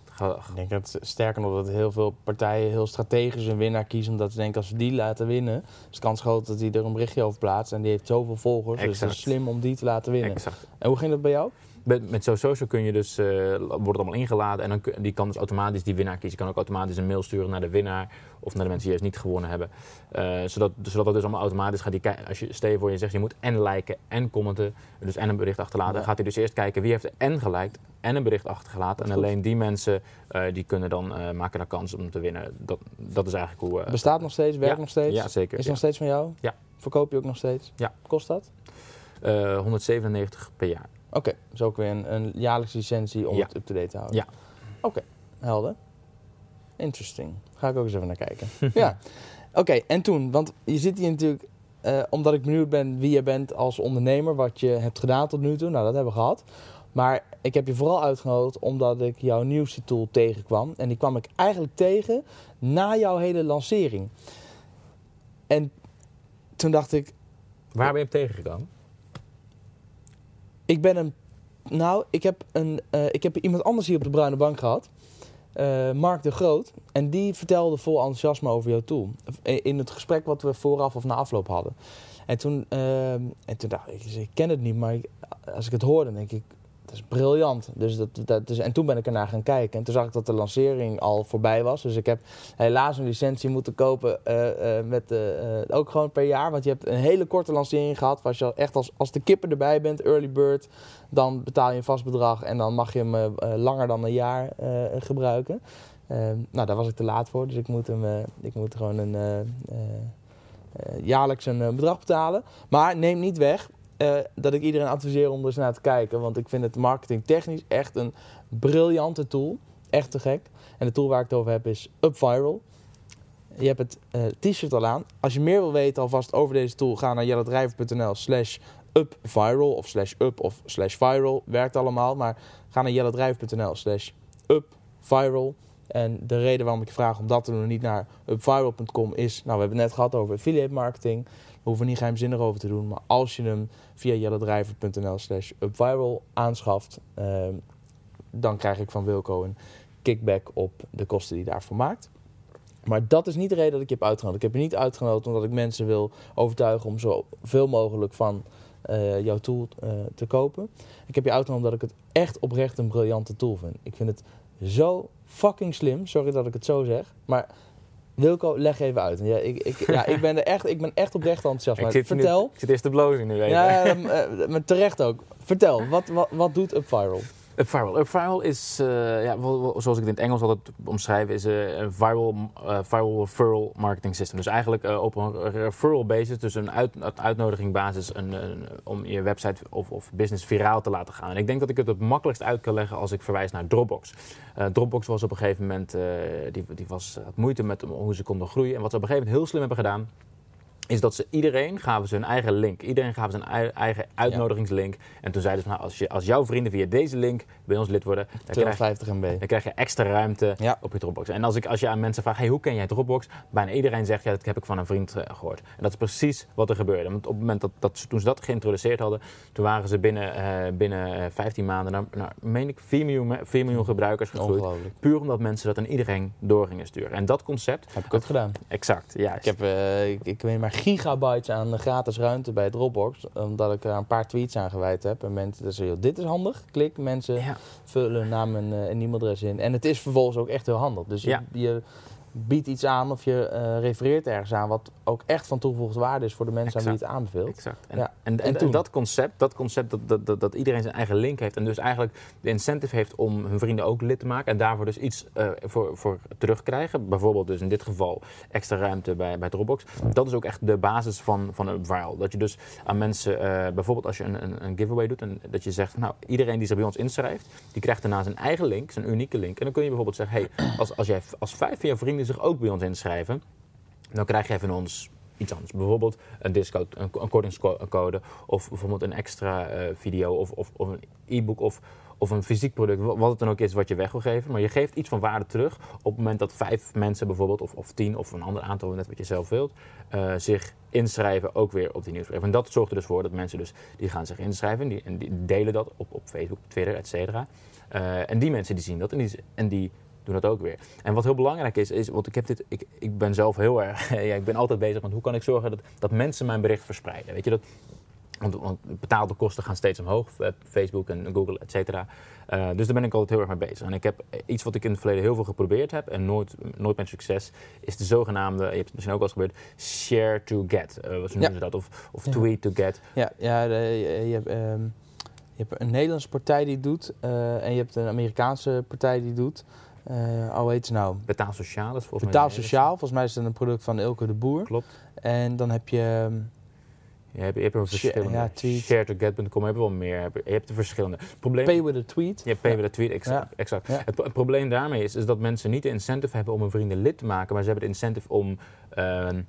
S1: Ik denk dat sterker nog dat heel veel partijen heel strategisch een winnaar kiezen. Omdat ze denken als we die laten winnen, is de kans groot dat die er een berichtje over plaatst. En die heeft zoveel volgers. Dus het is slim om die te laten winnen.
S2: exact.
S1: En hoe ging dat bij jou?
S2: Met, met kun je dus, eh, wordt het allemaal ingeladen en dan kun, die kan dus automatisch die winnaar kiezen. Je kan ook automatisch een mail sturen naar de winnaar of naar de mensen die juist niet gewonnen hebben. Eh, zodat, zodat dat dus allemaal automatisch gaat. Die, als je, stel je voor je zegt je moet en liken en commenten, dus en een bericht achterlaten.
S1: Ja.
S2: Gaat hij dus eerst kijken wie heeft en geliked en een bericht achtergelaten. En
S1: Goed.
S2: alleen die mensen eh, die kunnen dan maken dan kans om te winnen. Dat, dat is eigenlijk hoe...
S1: Bestaat nog steeds, werkt
S2: ja,
S1: nog steeds?
S2: Ja, zeker.
S1: Is
S2: ja.
S1: nog steeds van jou?
S2: Ja.
S1: Verkoop je ook nog steeds?
S2: Ja.
S1: Kost dat?
S2: Eh, 197 per jaar.
S1: Oké, dus ook weer een, een jaarlijkse licentie om
S2: Ja.
S1: het up-to-date te houden.
S2: Ja.
S1: Oké, helder. Interesting. Ga ik ook eens even naar kijken. ja. Oké, en toen, want je zit hier natuurlijk, eh, omdat ik benieuwd ben wie je bent als ondernemer, wat je hebt gedaan tot nu toe. Nou, dat hebben we gehad. Maar ik heb je vooral uitgenodigd omdat ik jouw nieuwste tool tegenkwam. En die kwam ik eigenlijk tegen na jouw hele lancering. En toen dacht ik,
S2: Waar ben je tegengekomen?
S1: Ik ben een. Nou, ik heb, een, eh, ik heb iemand anders hier op de bruine bank gehad. eh, Mark de Groot. En die vertelde vol enthousiasme over jouw tool. In het gesprek wat we vooraf of na afloop hadden. En toen, eh, en toen dacht ik, ik ken het niet, maar als ik het hoorde, denk ik, dat is briljant. Dus dat, dat, dus, en toen ben ik ernaar gaan kijken. En toen zag ik dat de lancering al voorbij was. Dus ik heb helaas een licentie moeten kopen. eh, eh, met, eh, ook gewoon per jaar. Want je hebt een hele korte lancering gehad. Als je echt als, als de kippen erbij bent, early bird. Dan betaal je een vast bedrag. En dan mag je hem langer dan een jaar gebruiken. Eh, nou, daar was ik te laat voor. Dus ik moet, hem, ik moet gewoon een, jaarlijks een bedrag betalen. Maar neem niet weg eh, dat ik iedereen adviseer om er eens naar te kijken. Want ik vind het marketingtechnisch echt een briljante tool. Echt te gek. En de tool waar ik het over heb is UpViral. Je hebt het eh, t-shirt al aan. Als je meer wil weten alvast over deze tool, ga naar jelledrijver.nl slash upviral of slash up of slash viral. Werkt allemaal, maar ga naar jelledrijver.nl slash upviral. En de reden waarom ik je vraag om dat te doen en niet naar upviral.com is... Nou, we hebben het net gehad over affiliate marketing. We hoeven niet geheimzinnig over te doen. Maar als je hem via jelledrijver.nl slash upviral aanschaft... ehm, dan krijg ik van Wilco een kickback op de kosten die je daarvoor maakt. Maar dat is niet de reden dat ik je heb uitgenodigd. Ik heb je niet uitgenodigd omdat ik mensen wil overtuigen om zoveel mogelijk van eh, jouw tool eh, te kopen. Ik heb je uitgenodigd omdat ik het echt oprecht een briljante tool vind. Ik vind het zo fucking slim. Sorry dat ik het zo zeg. Maar Wilco, leg even uit. Ja, ik, ik, ja, ik, ben, er echt, ik ben echt oprecht enthousiast. Maar
S2: zit, nu-
S1: vertel.
S2: ik zit eerst te blozen nu even.
S1: Ja, ja, eh, maar terecht ook. Vertel, wat, wat, wat doet UpViral?
S2: UpViral. UpViral is, eh, ja, zoals ik het in het Engels altijd omschrijf, is eh, een viral, eh, viral referral marketing system. Dus eigenlijk op een referral basis, dus een, uit, uitnodiging basis een, om je website of, of business viraal te laten gaan. En ik denk dat ik het het makkelijkst uit kan leggen als ik verwijs naar Dropbox. Dropbox was op een gegeven moment, die, die was, had moeite met hoe ze konden groeien. En wat ze op een gegeven moment heel slim hebben gedaan, is dat ze iedereen gaven ze hun eigen link. Iedereen gaven ze een ei- eigen uitnodigingslink. En toen zeiden ze, nou, als, je, als jouw vrienden via deze link bij ons lid worden, dan krijg,
S1: 250 MB.
S2: dan krijg je extra ruimte
S1: Ja.
S2: op je Dropbox. En als, ik, als je aan mensen vraagt, hey, hoe ken jij Dropbox? Bijna iedereen zegt, ja, dat heb ik van een vriend eh, gehoord. En dat is precies wat er gebeurde. Want op het moment dat, dat ze, toen ze dat geïntroduceerd hadden, toen waren ze binnen, eh, binnen eh, 15 maanden naar, naar meen ik, 4 miljoen, me- 4 miljoen gebruikers gegroeid. Puur omdat mensen dat aan iedereen door gingen sturen. En dat concept,
S1: Heb ik ook gedaan.
S2: exact, juist.
S1: Ik heb, eh, ik, ik weet maar gigabytes aan gratis ruimte bij Dropbox. Omdat ik er een paar tweets aan gewijd heb. En mensen zeggen, joh, dit is handig. Klik, mensen
S2: Ja.
S1: vullen naam en, eh, en e-mailadres in. En het is vervolgens ook echt heel handig. Dus je,
S2: Ja.
S1: je biedt iets aan of je eh, refereert ergens aan wat ook echt van toegevoegde waarde is voor de mensen aan wie je het aanbeveelt.
S2: Exact. En,
S1: Ja.
S2: en,
S1: En
S2: dat concept, dat, concept dat, dat, dat, dat iedereen zijn eigen link heeft en dus eigenlijk de incentive heeft om hun vrienden ook lid te maken en daarvoor dus iets eh, voor, voor terugkrijgen. Bijvoorbeeld dus in dit geval extra ruimte bij, bij Dropbox. Dat is ook echt de basis van, van een viral. Dat je dus aan mensen, eh, bijvoorbeeld als je een, een, een giveaway doet en dat je zegt, nou iedereen die zich bij ons inschrijft, die krijgt daarna zijn eigen link, zijn unieke link. En dan kun je bijvoorbeeld zeggen, hey, als, als, jij, als vijf van jouw vrienden zich ook bij ons inschrijven, dan krijg jij van ons iets anders. Bijvoorbeeld een discount, een, een kortingscode of bijvoorbeeld een extra eh, video of, of, of een e-book of, of een fysiek product, wa- wat het dan ook is wat je weg wil geven. Maar je geeft iets van waarde terug op het moment dat vijf mensen bijvoorbeeld, of, of tien of een ander aantal, net wat je zelf wilt, eh, zich inschrijven ook weer op die nieuwsbrief. En dat zorgt er dus voor dat mensen dus, die gaan zich inschrijven en die, en die delen dat op, op Facebook, Twitter, et cetera. Eh, en die mensen die zien dat en die, en die doen dat ook weer. En wat heel belangrijk is, is want ik, heb dit, ik, ik ben zelf heel erg, ja, ik ben altijd bezig met hoe kan ik zorgen dat, dat mensen mijn bericht verspreiden. Weet je dat? Want, want betaalde kosten gaan steeds omhoog, eh, Facebook en Google, et cetera. Eh, dus daar ben ik altijd heel erg mee bezig. En ik heb eh, iets wat ik in het verleden heel veel geprobeerd heb en nooit, nooit met succes, is de zogenaamde, je hebt het misschien ook wel eens gebeurd, share to get. Wat noemen ze dat? Of, of
S1: Ja.
S2: tweet to get.
S1: Ja, ja de- je, je hebt, ehm, je hebt een Nederlandse partij die het doet. en je hebt een Amerikaanse partij die het doet. Eh oh, heet ze nou?
S2: Betaal sociaal is volgens mij.
S1: Betaal
S2: hele-
S1: Sociaal. Volgens mij is het een product van Ilke de Boer.
S2: Klopt.
S1: En dan heb je... ehm,
S2: Je hebt, je hebt
S1: Share-
S2: verschillende.
S1: ja, tweet.
S2: Share2get.com heb je wel meer. Je hebt- de verschillende. Het probleem,
S1: Pay with a tweet.
S2: Je hebt pay with a tweet, exact.
S1: Ja.
S2: exact.
S1: Ja.
S2: Het, pro- het probleem daarmee is, is dat mensen niet de incentive hebben om hun vrienden lid te maken, maar ze hebben de incentive om, ehm,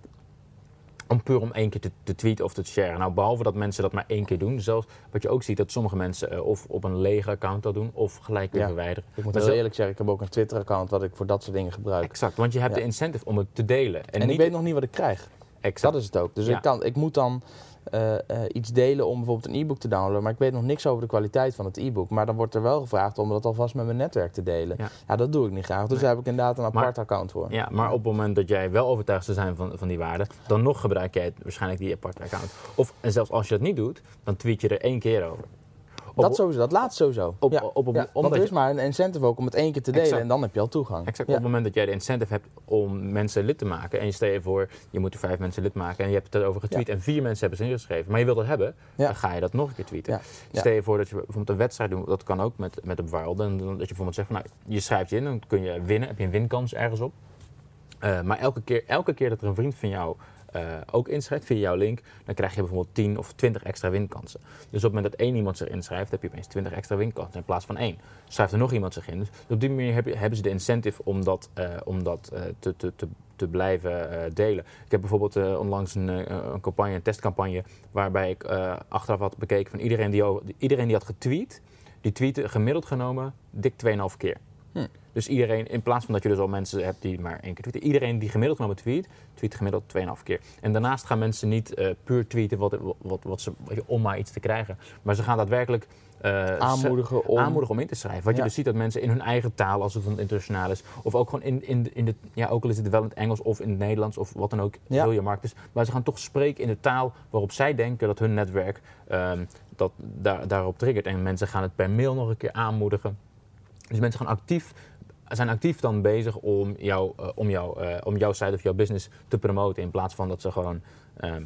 S2: om puur om één keer te, te tweeten of te sharen. Nou, behalve dat mensen dat maar één keer doen, zelfs wat je ook ziet, dat sommige mensen eh, of op een lege account dat doen, of gelijk weer
S1: Ja.
S2: verwijderen.
S1: Ik moet
S2: Maar
S1: heel eerlijk zeggen, ik heb ook een Twitter-account wat ik voor dat soort dingen gebruik.
S2: Exact, want je hebt
S1: Ja.
S2: de incentive om het te delen.
S1: En,
S2: niet
S1: ik weet nog niet wat ik krijg.
S2: exact.
S1: Dat is het ook. Dus
S2: Ja.
S1: ik, kan, ik moet dan... eh, eh, iets delen om bijvoorbeeld een e-book te downloaden, maar ik weet nog niks over de kwaliteit van het e-book. Maar dan wordt er wel gevraagd om dat alvast met mijn netwerk te delen.
S2: Ja.
S1: Ja, dat doe ik niet graag. Dus
S2: Nee.
S1: daar heb ik inderdaad een apart
S2: Maar-
S1: account voor.
S2: Ja, maar op het moment dat jij wel overtuigd zou zijn van, van die waarde, dan nog gebruik jij waarschijnlijk die aparte account. Of, en zelfs als je dat niet doet, dan tweet je er één keer over.
S1: Dat sowieso, dat laatste sowieso.
S2: Op-
S1: ja.
S2: op- op-
S1: ja,
S2: omdat
S1: want er
S2: je-
S1: is maar een incentive ook om het één keer te delen
S2: Exact.
S1: en dan heb je al toegang.
S2: Exact
S1: Ja.
S2: op het moment dat jij de incentive hebt om mensen lid te maken. En je stel je voor, je moet er vijf mensen lid maken. En je hebt het erover getweet. En vier mensen hebben ze ingeschreven. Maar je wilt het hebben. Dan ga je dat nog een keer tweeten. Stel je voor dat je bijvoorbeeld een wedstrijd doet. Dat kan ook met, met een Wild. En dat je bijvoorbeeld zegt van, nou, je schrijft je in. Dan kun je winnen. Heb je een winkans ergens op. Eh, maar elke keer, elke keer dat er een vriend van jou eh, ook inschrijft via jouw link, dan krijg je bijvoorbeeld 10 of 20 extra winkansen. Dus op het moment dat één iemand zich inschrijft, heb je opeens 20 extra winkansen in plaats van één. Schrijft er nog iemand zich in. Dus op die manier hebben ze de incentive om dat, eh, om dat eh, te, te, te, te blijven delen. Ik heb bijvoorbeeld onlangs een, een campagne, een testcampagne, waarbij ik achteraf had bekeken van iedereen die, iedereen die had getweet, die tweette gemiddeld genomen dik 2,5 keer.
S1: Hm.
S2: Dus iedereen, in plaats van dat je dus al mensen hebt die maar één keer tweeten, iedereen die gemiddeld genomen tweet, tweet gemiddeld 2,5 keer. En daarnaast gaan mensen niet eh, puur tweeten wat, wat, wat ze, om maar iets te krijgen. Maar ze gaan daadwerkelijk eh,
S1: Aanmoedigen om...
S2: aanmoedigen om in te schrijven. Wat je dus ziet dat mensen in hun eigen taal, als het dan internationaal is, of ook gewoon in, in, in de, ja, ook al is het wel in het Engels of in het Nederlands of wat dan ook,
S1: Ja.
S2: heel je markt is. Maar ze gaan toch spreken in de taal waarop zij denken dat hun netwerk ehm, dat, daar, daarop triggert. En mensen gaan het per mail nog een keer aanmoedigen. Dus mensen gaan actief, zijn actief dan bezig om, jou, eh, om, jou, eh, om jouw site of jouw business te promoten. In plaats van dat ze gewoon ehm,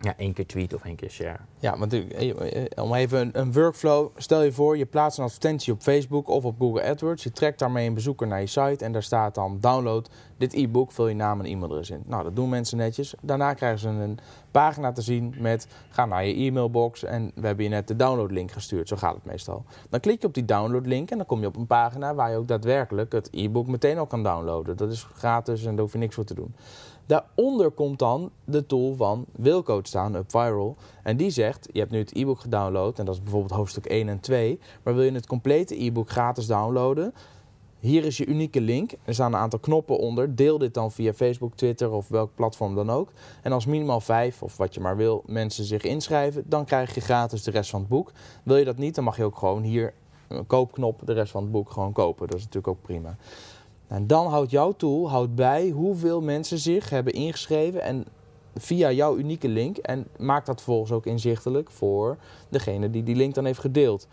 S2: ja, één keer tweeten of één keer share.
S1: Ja, want eh, eh, om even een, een workflow. Stel je voor, je plaatst een advertentie op Facebook of op Google AdWords. Je trekt daarmee een bezoeker naar je site en daar staat dan download dit e-book, vul je naam en e-mailadres in. Nou, dat doen mensen netjes. Daarna krijgen ze een pagina te zien met ga naar je e-mailbox en we hebben je net de downloadlink gestuurd. Zo gaat het meestal. Dan klik je op die downloadlink en dan kom je op een pagina waar je ook daadwerkelijk het e-book meteen al kan downloaden. Dat is gratis en daar hoef je niks voor te doen. Daaronder komt dan de tool van Wilco staan, UpViral. En die zegt, je hebt nu het e-book gedownload en dat is bijvoorbeeld hoofdstuk 1 en 2. Maar wil je het complete e-book gratis downloaden? Hier is je unieke link. Er staan een aantal knoppen onder. Deel dit dan via Facebook, Twitter of welk platform dan ook. En als minimaal vijf, of wat je maar wil, mensen zich inschrijven, dan krijg je gratis de rest van het boek. Wil je dat niet, dan mag je ook gewoon hier een koopknop de rest van het boek gewoon kopen. Dat is natuurlijk ook prima. En dan houdt jouw tool houdt bij hoeveel mensen zich hebben ingeschreven en via jouw unieke link. En maakt dat vervolgens ook inzichtelijk voor degene die die link dan heeft gedeeld.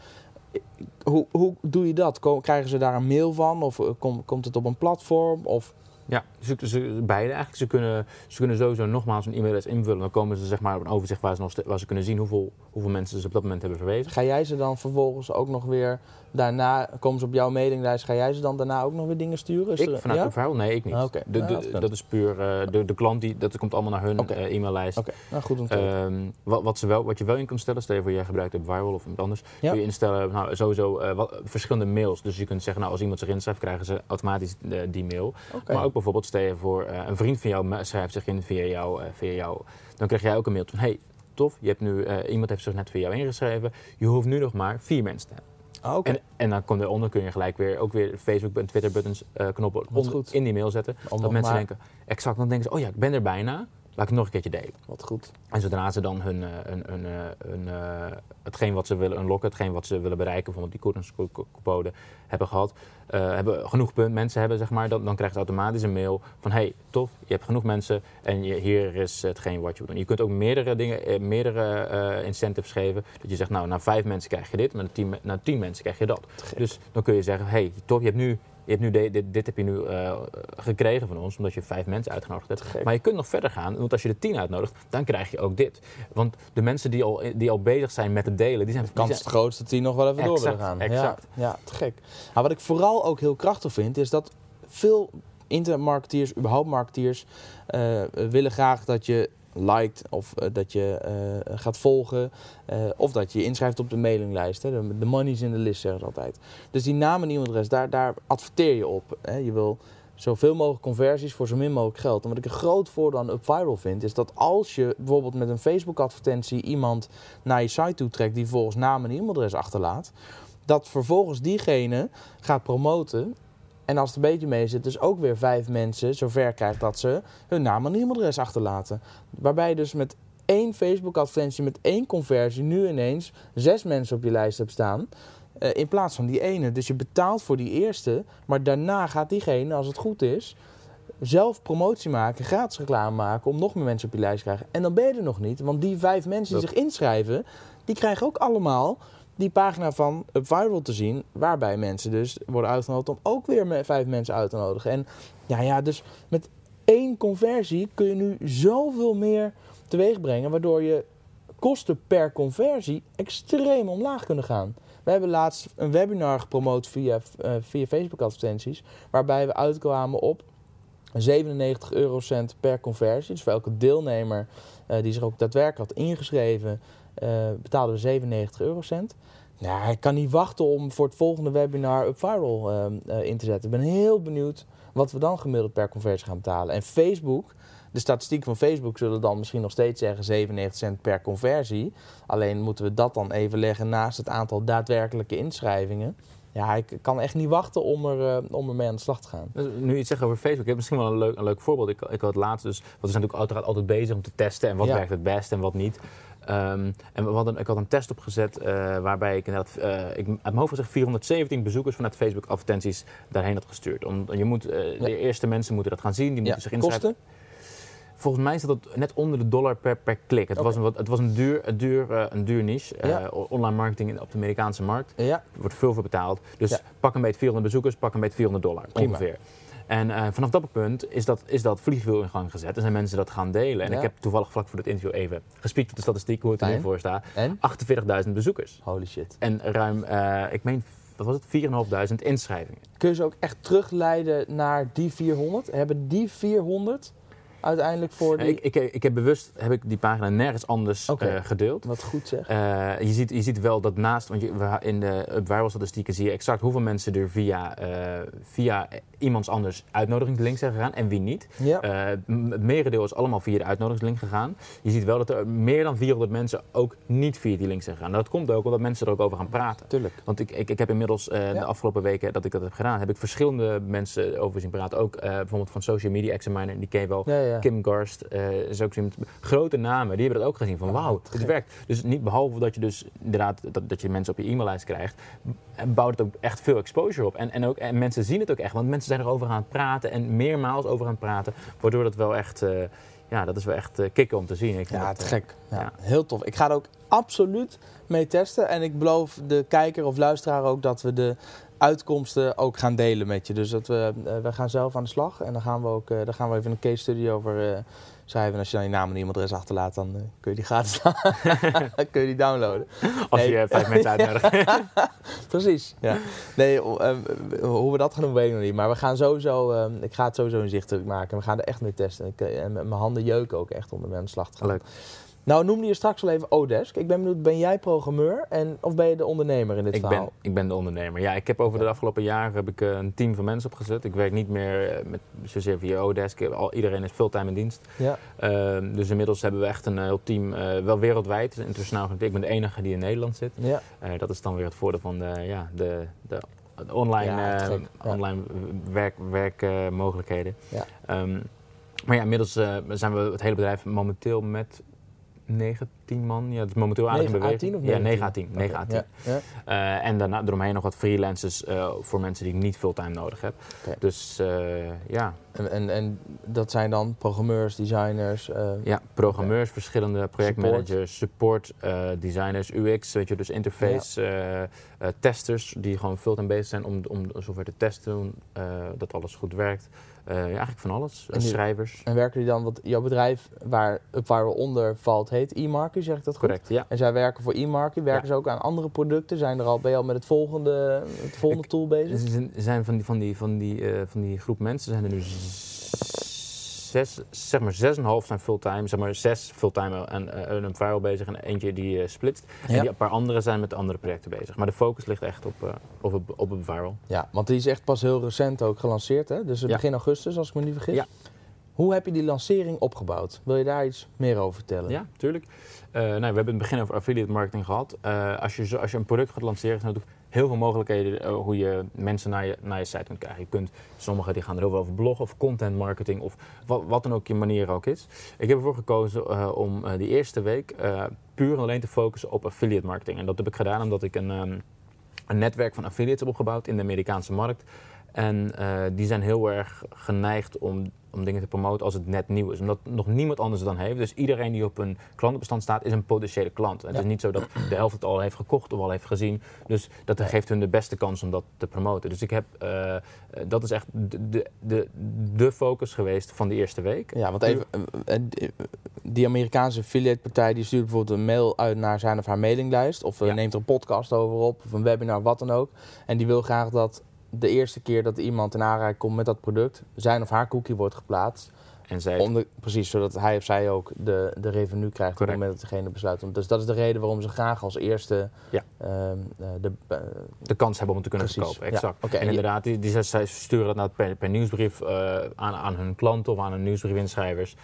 S1: Hoe, hoe doe je dat? Krijgen ze daar een mail van? Of eh, kom- komt het op een platform? Of
S2: Ja, ze, ze, beide eigenlijk. Ze kunnen, ze kunnen sowieso nogmaals een e-mailadres invullen. Dan komen ze zeg maar, op een overzicht waar ze, nog waar ze kunnen zien hoeveel, hoeveel mensen ze op dat moment hebben verwezen.
S1: ga jij ze dan vervolgens ook nog weer daarna, komen ze op jouw mailinglijst, ga jij ze dan daarna ook nog weer dingen sturen? Is
S2: Ik
S1: er-
S2: vanuit
S1: ja?
S2: verhaal? Nee, ik niet.
S1: Ah.
S2: De,
S1: Nou,
S2: de-
S1: dat
S2: is puur eh, de, de klant, die, dat komt allemaal naar hun eh, e-maillijst.
S1: Oké, nou goed om te weten.
S2: Ehm, wat, wat, ze wel, wat je wel in kan stellen, stel je voor jij gebruikt het Viral of iemand anders,
S1: Ja.
S2: kun je instellen nou, sowieso eh, wat, verschillende mails. Dus je kunt zeggen, nou, als iemand zich inschrijft, krijgen ze automatisch die mail. Maar ook bijvoorbeeld, stel je voor, een vriend van jou schrijft zich in via jou, via jou, dan krijg jij ook een mail van, hey, tof, je hebt nu, iemand heeft zich net via jou ingeschreven, je hoeft nu nog maar vier mensen te hebben.
S1: Ah,
S2: En, en dan komt eronder kun je gelijk weer ook weer Facebook en Twitter buttons eh, knoppen onder- in die mail zetten.
S1: Om
S2: dat mensen
S1: maar-
S2: denken, exact, dan denken ze, oh ja, ik ben er bijna. Laat ik het nog een keertje delen.
S1: wat goed.
S2: En zodra ze dan hun, eh, hun, hun, eh, hun, eh, hetgeen wat ze willen unlocken, hetgeen wat ze willen bereiken, bijvoorbeeld die kortingscode hebben gehad, eh, hebben genoeg punt, mensen hebben, zeg maar, dan, dan krijgt ze automatisch een mail van hey, tof, je hebt genoeg mensen en je, hier is hetgeen wat je moet doen. Je kunt ook meerdere dingen, meerdere incentives geven. Dat je zegt, nou, na vijf mensen krijg je dit, maar na tien, na tien mensen krijg je dat. Dus dan kun je zeggen, hey, tof, je hebt nu je hebt nu de- dit, dit heb je nu eh, gekregen van ons, omdat je vijf mensen uitgenodigd hebt.
S1: gek.
S2: Maar je kunt nog verder gaan, want als je er tien uitnodigt, dan krijg je ook dit. Want de mensen die al, die al bezig zijn met het delen, die zijn...
S1: De kans is het grootst dat die nog wel even door willen gaan.
S2: exact.
S1: Ja, ja, te gek. Maar wat ik vooral ook heel krachtig vind, is dat veel internetmarketeers, überhaupt marketeers, eh, willen graag dat je liked of eh, dat je eh, gaat volgen eh, of dat je inschrijft op de mailinglijst. Hè. De, de money is in de list, zeggen ze altijd. Dus die naam en e-mailadres, daar, daar adverteer je op. Hè. Je wil zoveel mogelijk conversies voor zo min mogelijk geld. En wat ik een groot voordeel aan UpViral vind, is dat als je bijvoorbeeld met een Facebook-advertentie iemand naar je site toe trekt die volgens naam en e-mailadres achterlaat, dat vervolgens diegene gaat promoten. En als het een beetje mee zit, dus ook weer vijf mensen zover krijgt dat ze hun naam en e-mailadres achterlaten. Waarbij je dus met één Facebook advertentie met één conversie nu ineens zes mensen op je lijst hebt staan. eh, in plaats van die ene. Dus je betaalt voor die eerste, maar daarna gaat diegene, als het goed is, zelf promotie maken, gratis reclame maken om nog meer mensen op je lijst te krijgen. En dan ben je er nog niet, want die vijf mensen die zich inschrijven, die krijgen ook allemaal die pagina van Upviral te zien, waarbij mensen dus worden uitgenodigd om ook weer met vijf mensen uit te nodigen. En ja, ja, dus met één conversie kun je nu zoveel meer teweeg brengen, waardoor je kosten per conversie extreem omlaag kunnen gaan. We hebben laatst een webinar gepromoot via, eh, via Facebook advertenties, waarbij we uitkwamen op 97 eurocent per conversie. Dus voor elke deelnemer eh, die zich ook daadwerkelijk had ingeschreven, eh, betaalden we 97 eurocent. Nou, ik kan niet wachten om voor het volgende webinar UpViral eh, eh, in te zetten. Ik ben heel benieuwd wat we dan gemiddeld per conversie gaan betalen. En Facebook, de statistieken van Facebook zullen dan misschien nog steeds zeggen 97 cent per conversie. Alleen moeten we dat dan even leggen naast het aantal daadwerkelijke inschrijvingen. Ja, ik kan echt niet wachten om, er, eh, om ermee aan de slag te gaan.
S2: Dus nu het zegt over Facebook, ik heb misschien wel een leuk, een leuk voorbeeld. Ik, ik had laatst dus, want we zijn natuurlijk uiteraard altijd bezig om te testen en wat
S1: Ja.
S2: werkt het best en wat niet. Ehm, en we hadden, ik had een test opgezet eh, waarbij ik inderdaad, eh, ik, uit mijn hoofd gezegd 417 bezoekers vanuit Facebook advertenties daarheen had gestuurd. Om, je moet, eh,
S1: Ja.
S2: De eerste mensen moeten dat gaan zien, die moeten zich inschrijven.
S1: kosten?
S2: Volgens mij zat het net onder de dollar per, per klik. Het was, een, het was een duur, een duur, een duur niche.
S1: Ja.
S2: Online marketing in- op de Amerikaanse markt.
S1: Ja,
S2: Er wordt veel voor betaald. Dus pak een beetje 400 bezoekers, pak een beetje 400 dollar
S1: Prima.
S2: ongeveer. En eh, vanaf dat punt is dat, is dat vliegwiel in gang gezet. En zijn mensen dat gaan delen. En
S1: Ja.
S2: ik heb toevallig vlak voor dit interview even gespiekt op de statistiek, hoe het er nu
S1: Fijn.
S2: voor staat.
S1: en?
S2: 48.000 bezoekers.
S1: Holy shit.
S2: En ruim, eh, ik meen, wat was het, 4.500 inschrijvingen.
S1: Kun je ze ook echt terugleiden naar die 400? Hebben die 400 uiteindelijk voor die...
S2: Ik, ik, ik heb bewust heb ik die pagina nergens anders eh, gedeeld.
S1: Wat goed zeg.
S2: Je, ziet, je ziet wel dat naast, want je, in de viral statistieken zie je exact hoeveel mensen er via, via iemands anders uitnodigingslink zijn gegaan en wie niet.
S1: ja.
S2: Eh, het merendeel is allemaal via de uitnodigingslink gegaan. Je ziet wel dat er meer dan 400 mensen ook niet via die link zijn gegaan. Nou, dat komt ook omdat mensen er ook over gaan praten.
S1: Tuurlijk.
S2: Want ik, ik, ik heb inmiddels eh,
S1: Ja.
S2: de afgelopen weken dat ik dat heb gedaan, heb ik verschillende mensen over zien praten. Ook eh, bijvoorbeeld van Social Media Examiner, die ken je wel.
S1: Ja.
S2: Kim Garst is ook zo'n grote namen, die hebben dat ook gezien van
S1: Ah,
S2: wauw,
S1: gek.
S2: werkt. Dus niet behalve dat je dus inderdaad dat, dat je mensen op je e-maillijst krijgt, bouwt het ook echt veel exposure op. En, en, ook, en mensen zien het ook echt, want mensen zijn erover aan het praten en meermaals over aan het praten, waardoor dat wel echt, eh, ja, dat is wel echt eh, kicken om te zien. Ik
S1: Ja,
S2: dat, eh,
S1: gek. Ja,
S2: ja.
S1: Heel tof. Ik ga er ook absoluut mee testen. En ik beloof de kijker of luisteraar ook dat we de uitkomsten ook gaan delen met je. Dus dat we, we gaan zelf aan de slag. En dan gaan we ook dan gaan we even een case study over schrijven. En als je dan je naam en e-mailadres achterlaat, dan eh, kun je die gratis kun je die downloaden.
S2: Als
S1: Nee.
S2: je eh, vijf mensen uitnodigt.
S1: Precies. Ja. Nee, eh, hoe we dat gaan doen, weet ik nog niet. Maar we gaan sowieso, ik ga het sowieso inzichtelijk maken. We gaan er echt mee testen. Ik, en mijn handen jeuken ook echt om ermee aan de slag te gaan.
S2: Leuk.
S1: Nou, noemde je straks al even Odesk. Ik ben benieuwd, ben jij programmeur en, of ben je de ondernemer in dit
S2: Ik
S1: verhaal?
S2: ben, ik ben de ondernemer. Ja, ik heb over de afgelopen jaren heb ik eh, een team van mensen opgezet. Ik werk niet meer eh, met, zozeer via Odesk. Al, iedereen is fulltime in dienst.
S1: Ja,
S2: Ehm, dus inmiddels hebben we echt een heel team, eh, wel wereldwijd, internationaal. Ik ben de enige die in Nederland zit.
S1: ja.
S2: Eh, dat is dan weer het voordeel van de, ja, de, de, online,
S1: Ja,
S2: eh, online werk, werkmogelijkheden.
S1: Ja.
S2: Ehm, maar ja, inmiddels eh, zijn we het hele bedrijf momenteel met 19 man. Ja, het is momenteel
S1: 9 à
S2: beweging.
S1: 10 of
S2: Ja,
S1: 19?
S2: 9 à 10. 9 à 10.
S1: Ja, ja.
S2: Eh, en daarna eromheen nog wat freelancers eh, voor mensen die ik niet fulltime nodig heb. Dus eh, ja.
S1: En, en, en dat zijn dan programmeurs, designers.
S2: ja, programmeurs, verschillende projectmanagers, support, eh, designers, UX, weet je, dus interface, eh, testers die gewoon fulltime bezig zijn om, om zover te testen, dat alles goed werkt. Eh, ja, eigenlijk van alles.
S1: En die-
S2: schrijvers.
S1: En werken die dan, want jouw bedrijf waar Upviral onder valt, heet e-market, zeg ik dat goed?
S2: Correct, ja.
S1: En zij werken voor e-market. Werken
S2: Ja.
S1: ze ook aan andere producten? Zijn er al, ben je al met het volgende, het volgende
S2: Ik-
S1: tool bezig?
S2: Er zijn- er zijn van die, van, die, van, die, eh, van die groep mensen zijn er nu zes, zeg maar zes en half zijn fulltime, zeg maar zes fulltime en eh, een viral bezig en eentje die eh, splitst. En
S1: Ja.
S2: die, een paar anderen zijn met andere projecten bezig. Maar de focus ligt echt op, eh, op, op, op een viral.
S1: Ja, want die is echt pas heel recent ook gelanceerd, hè? Dus
S2: Ja.
S1: begin augustus, als ik me niet vergis.
S2: Ja.
S1: Hoe heb je die lancering opgebouwd? Wil je daar iets meer over vertellen?
S2: Ja, tuurlijk. Nou, we hebben het begin over affiliate marketing gehad. Eh, als, je als je een product gaat lanceren, is het natuurlijk heel veel mogelijkheden eh, hoe je mensen naar je, naar je site kunt krijgen. Je kunt, sommigen die gaan er heel veel over bloggen of content marketing of wat, wat dan ook je manier ook is. Ik heb ervoor gekozen eh, om eh, die eerste week puur en alleen te focussen op affiliate marketing. En dat heb ik gedaan omdat ik een, ehm, een netwerk van affiliates heb opgebouwd in de Amerikaanse markt. En die zijn heel erg geneigd om, om dingen te promoten als het net nieuw is. Omdat nog niemand anders het dan heeft. Dus iedereen die op een klantenbestand staat, is een potentiële klant. Het
S1: Ja.
S2: is niet zo dat de helft het al heeft gekocht of al heeft gezien. Dus dat geeft hun de beste kans om dat te promoten. Dus ik heb, eh, eh, dat is echt de, de, de, de focus geweest van die eerste week.
S1: Ja, want even, eh, die- Amerikaanse affiliate partij die stuurt bijvoorbeeld een mail uit naar zijn of haar mailinglijst. Of
S2: Ja.
S1: neemt er een podcast over op, of een webinar, wat dan ook. En die wil graag dat de eerste keer dat iemand in aanraking komt met dat product, zijn of haar cookie wordt geplaatst.
S2: En zij
S1: Om de, precies, zodat hij of zij ook de, de revenue krijgt op het
S2: Correct.
S1: moment dat degene besluit. om- Dus dat is de reden waarom ze graag als eerste
S2: Ja.
S1: ehm, eh, de, eh,
S2: de kans hebben om het te kunnen
S1: Precies,
S2: verkopen.
S1: ja.
S2: Exact.
S1: En
S2: inderdaad, die, die, zij sturen dat nou per, per nieuwsbrief eh, aan, aan hun klanten of aan hun nieuwsbriefinschrijvers.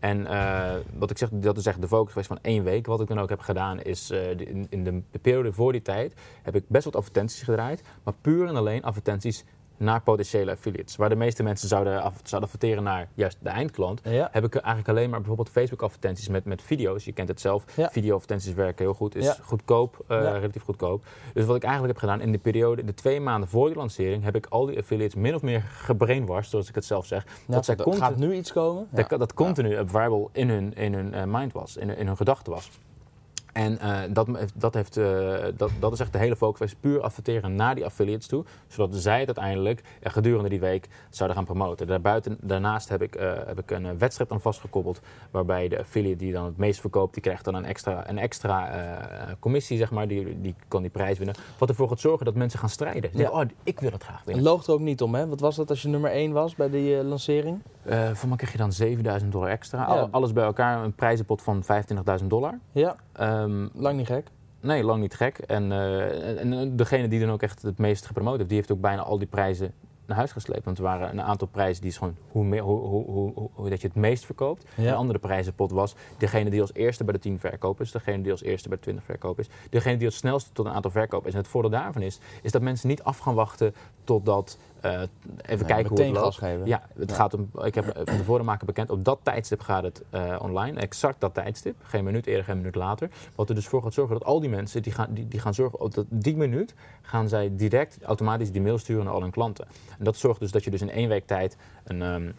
S2: En eh, wat ik zeg, dat is echt de focus geweest van één week. Wat ik dan ook heb gedaan is, eh, in de, de periode voor die tijd heb ik best wat advertenties gedraaid. Maar puur en alleen advertenties naar potentiële affiliates. Waar de meeste mensen zouden, af, zouden adverteren naar juist de eindklant
S1: ja.
S2: heb ik eigenlijk alleen maar bijvoorbeeld Facebook-advertenties met, met video's. Je kent het zelf.
S1: Ja.
S2: Video-advertenties werken heel goed. Is
S1: Ja.
S2: goedkoop, eh, relatief goedkoop. Dus wat ik eigenlijk heb gedaan in de periode, de twee maanden voor de lancering, heb ik al die affiliates min of meer gebrainwashed, zoals ik het zelf zeg. Dat zij
S1: er gaat nu iets komen.
S2: dat, dat continu een variable in hun, in hun eh, mind was, in, in hun gedachten was. En eh, dat, dat, heeft, eh, dat, dat is echt de hele focus. Puur adverteren naar die affiliates toe. Zodat zij het uiteindelijk eh, gedurende die week zouden gaan promoten. Daarbuiten, daarnaast heb ik, heb ik een wedstrijd aan vastgekoppeld. Waarbij de affiliate die dan het meest verkoopt, die krijgt dan een extra, een extra commissie, zeg maar. Die, die kan die prijs winnen. Wat ervoor gaat zorgen dat mensen gaan strijden.
S1: Ja.
S2: denken, oh, ik wil het graag
S1: Het
S2: winnen.
S1: loogt er ook niet om, hè? Wat was dat als je nummer 1 was bij die lancering?
S2: Voor mij krijg je dan 7000 dollar extra.
S1: Ja.
S2: Alles bij elkaar, een prijzenpot van 25.000 dollar.
S1: Ja,
S2: Ehm,
S1: lang niet gek.
S2: Nee, lang niet gek. En, eh, en, en degene die dan ook echt het meest gepromoot heeft, die heeft ook bijna al die prijzen naar huis gesleept. Want er waren een aantal prijzen die is gewoon hoe, meer, hoe, hoe, hoe, dat je het meest verkoopt.
S1: Ja.
S2: Een andere prijzenpot was degene die als eerste bij de 10 verkopers, degene die als eerste bij de 20 verkopers, degene die het snelste tot een aantal verkopers. En het voordeel daarvan is, is dat mensen niet af gaan wachten totdat, eh, even
S1: Nee,
S2: kijken hoe het loopt.
S1: geven.
S2: Ja, het
S1: Ja.
S2: gaat om, ik heb eh, van tevoren maken bekend, op dat tijdstip gaat het eh, online. Exact dat tijdstip. Geen minuut eerder, geen minuut later. Wat er dus voor gaat zorgen dat al die mensen, die gaan, die, die gaan zorgen, op dat die minuut gaan zij direct automatisch die mail sturen naar al hun klanten. En dat zorgt dus dat je dus in één week tijd een... ehm,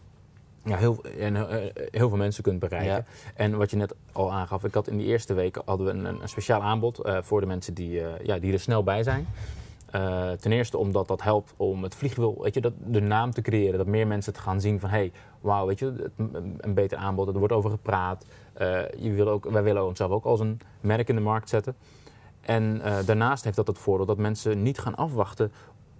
S2: ja, heel, en, eh, heel veel mensen kunt bereiken.
S1: Ja.
S2: En wat je net al aangaf, ik had in die eerste week hadden we een, een, speciaal aanbod eh, voor de mensen die, eh, ja, die er snel bij zijn. Eh, ten eerste omdat dat helpt om het vliegwiel, weet je, dat, de naam te creëren. Dat meer mensen het gaan zien van, hé, hey, wauw, weet je, een beter aanbod. Er wordt over gepraat. Eh, je wil ook, wij willen onszelf ook als een merk in de markt zetten. En eh, daarnaast heeft dat het voordeel dat mensen niet gaan afwachten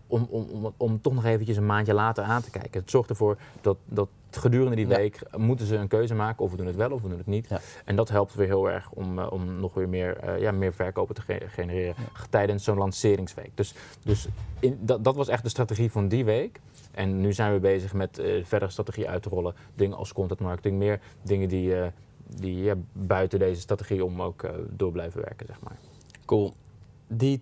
S2: om, om, om, toch nog eventjes een maandje later aan te kijken. Het zorgt ervoor dat, dat gedurende die
S1: Ja.
S2: week moeten ze een keuze maken of we doen het wel of we doen het niet.
S1: Ja.
S2: En dat helpt weer heel erg om, eh, om nog weer meer, eh, ja, meer verkopen te ge- genereren tijdens zo'n lanceringsweek. Dus, dus in, dat, dat was echt de strategie van die week. En nu zijn we bezig met eh verdere strategie uit te rollen. Dingen als content marketing, meer dingen die, die buiten deze strategie om ook door blijven werken, zeg maar.
S1: Cool. Die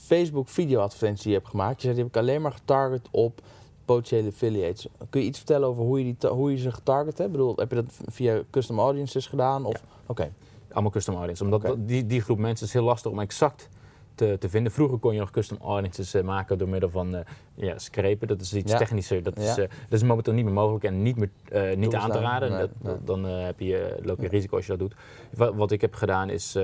S1: Facebook video advertentie die je hebt gemaakt, je zei die heb ik alleen maar getarget op potentiële affiliates. Kun je iets vertellen over hoe je, die hoe je ze getarget hebt? Ik bedoel, heb je dat via custom audiences gedaan? Of? Oké.
S2: Allemaal custom audience. Omdat die, die groep mensen is heel lastig om exact te, te vinden. Vroeger kon je nog custom audiences eh, maken door middel van eh ja, scrapen. Dat is iets
S1: Ja.
S2: technischer. Dat, is, eh, dat is momenteel niet meer mogelijk en niet, meer, niet aan te raden.
S1: Nee,
S2: Dat-
S1: nee.
S2: Dan heb je, loop je risico als je dat doet. Wat, wat ik heb gedaan is...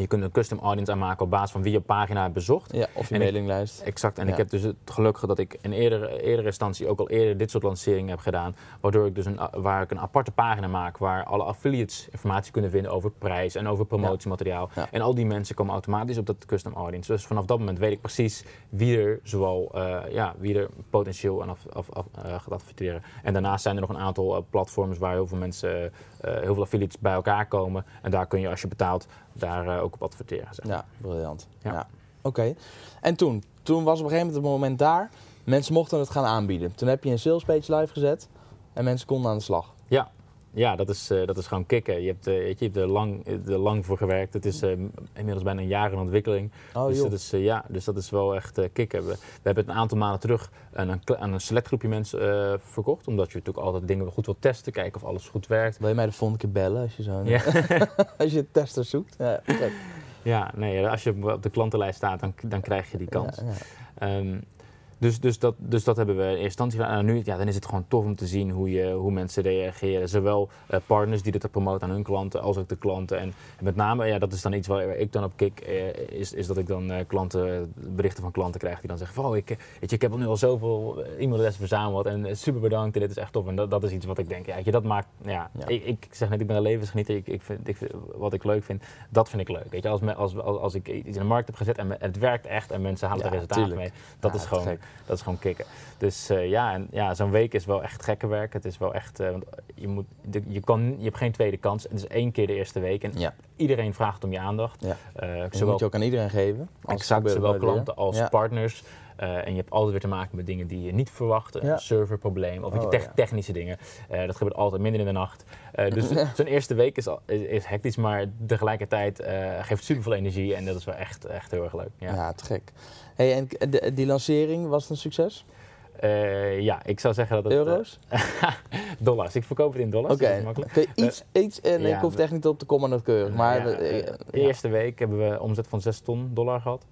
S2: je kunt een custom audience aanmaken op basis van wie je pagina hebt bezocht.
S1: Ja, of je
S2: En ik-
S1: mailinglijst.
S2: Exact. En
S1: Ja.
S2: ik heb dus het geluk gehad dat ik in eerdere, eerdere instantie ook al eerder dit soort lanceringen heb gedaan. Waardoor ik dus een, waar ik een aparte pagina maak waar alle affiliates informatie kunnen vinden over prijs en over promotiemateriaal.
S1: Ja.
S2: En al die mensen komen automatisch op dat custom audience. Dus vanaf dat moment weet ik precies wie er zowel, eh, ja, wie er potentieel aan af, af, af- eh, gaat adverteren. En daarnaast zijn er nog een aantal eh, platforms waar heel veel mensen, heel veel affiliates bij elkaar komen. En daar kun je als je betaalt, daar eh, ook op adverteren. Zeg.
S1: Ja, briljant. Ja.
S2: Ja.
S1: Oké. En toen? Toen was op een gegeven moment het moment daar. Mensen mochten het gaan aanbieden. Toen heb je een sales page live gezet. En mensen konden aan de slag.
S2: Ja, ja, dat is, eh, dat is gewoon kicken. Je hebt, eh, je, hebt er lang, er lang voor gewerkt. Het is eh, inmiddels bijna een jaar in ontwikkeling.
S1: Oh,
S2: dus,
S1: joh.
S2: dat is, eh, ja, dus dat is wel echt eh, kicken. We, we hebben het een aantal maanden terug aan een, aan een select groepje mensen eh, verkocht. Omdat je natuurlijk altijd dingen goed wilt testen. Kijken of alles goed werkt.
S1: Wil je mij de volgende keer bellen als je zo'n
S2: Ja.
S1: als je testers zoekt? Ja.
S2: Ja, nee, als je op de klantenlijst staat, dan, dan krijg je die kans.
S1: Ja, ja.
S2: Ehm, dus, dus, dat, dus dat hebben we in eerste instantie gedaan. En nu ja, dan is het gewoon tof om te zien hoe, je, hoe mensen reageren. Zowel eh, partners die dit promoten aan hun klanten, als ook de klanten. En met name, ja, dat is dan iets waar ik dan op kik, eh, is, is dat ik dan eh, klanten, berichten van klanten krijg die dan zeggen van, oh, ik, weet je, ik heb al nu al zoveel e-mailadressen verzameld en super bedankt en dit is echt tof. En dat, dat is iets wat ik denk, ja, weet je, dat maakt, ja,
S1: Ja.
S2: Ik, ik zeg net, ik ben een levensgenieter. Ik, ik vind, ik vind- wat ik leuk vind, dat vind ik leuk. Weet je, als, me- als, als, als ik iets in de markt heb gezet en me- het werkt echt en mensen halen
S1: Ja,
S2: er resultaten
S1: tuurlijk.
S2: mee, dat,
S1: Ja,
S2: is gewoon,
S1: gek.
S2: Dat is gewoon kicken. Dus eh, ja, en, ja zo'n week is wel echt gekke werk. Het is wel echt, eh, want je, moet, de- je, kan, je hebt geen tweede kans. Het is één keer de eerste week en
S1: Ja.
S2: iedereen vraagt om je aandacht.
S1: Ja.
S2: Eh, zowel
S1: moet je ook aan iedereen geven.
S2: Exact,
S1: het
S2: zowel klanten als
S1: Ja.
S2: partners. En je hebt altijd weer te maken met dingen die je niet verwacht. Een serverprobleem of
S1: Oh,
S2: technische dingen. Dat gebeurt altijd midden in de nacht. Dus zo'n eerste week is, is, is hectisch, maar tegelijkertijd geeft super veel energie. En dat is wel echt, echt heel erg leuk.
S1: Ja,
S2: Ja.
S1: te gek. Hey, en de- die lancering, was het een succes?
S2: Eh, ja, ik zou zeggen dat het... eh,
S1: Euro's?
S2: dollars. Ik verkoop het in dollars.
S1: Oké.
S2: dat is makkelijk.
S1: Kun je iets, iets en
S2: ja,
S1: ik hoef het echt niet op te komen nauwkeurig. Maar
S2: Ja,
S1: eh,
S2: eh,
S1: eh,
S2: de eerste week hebben we omzet van 6 ton dollar gehad.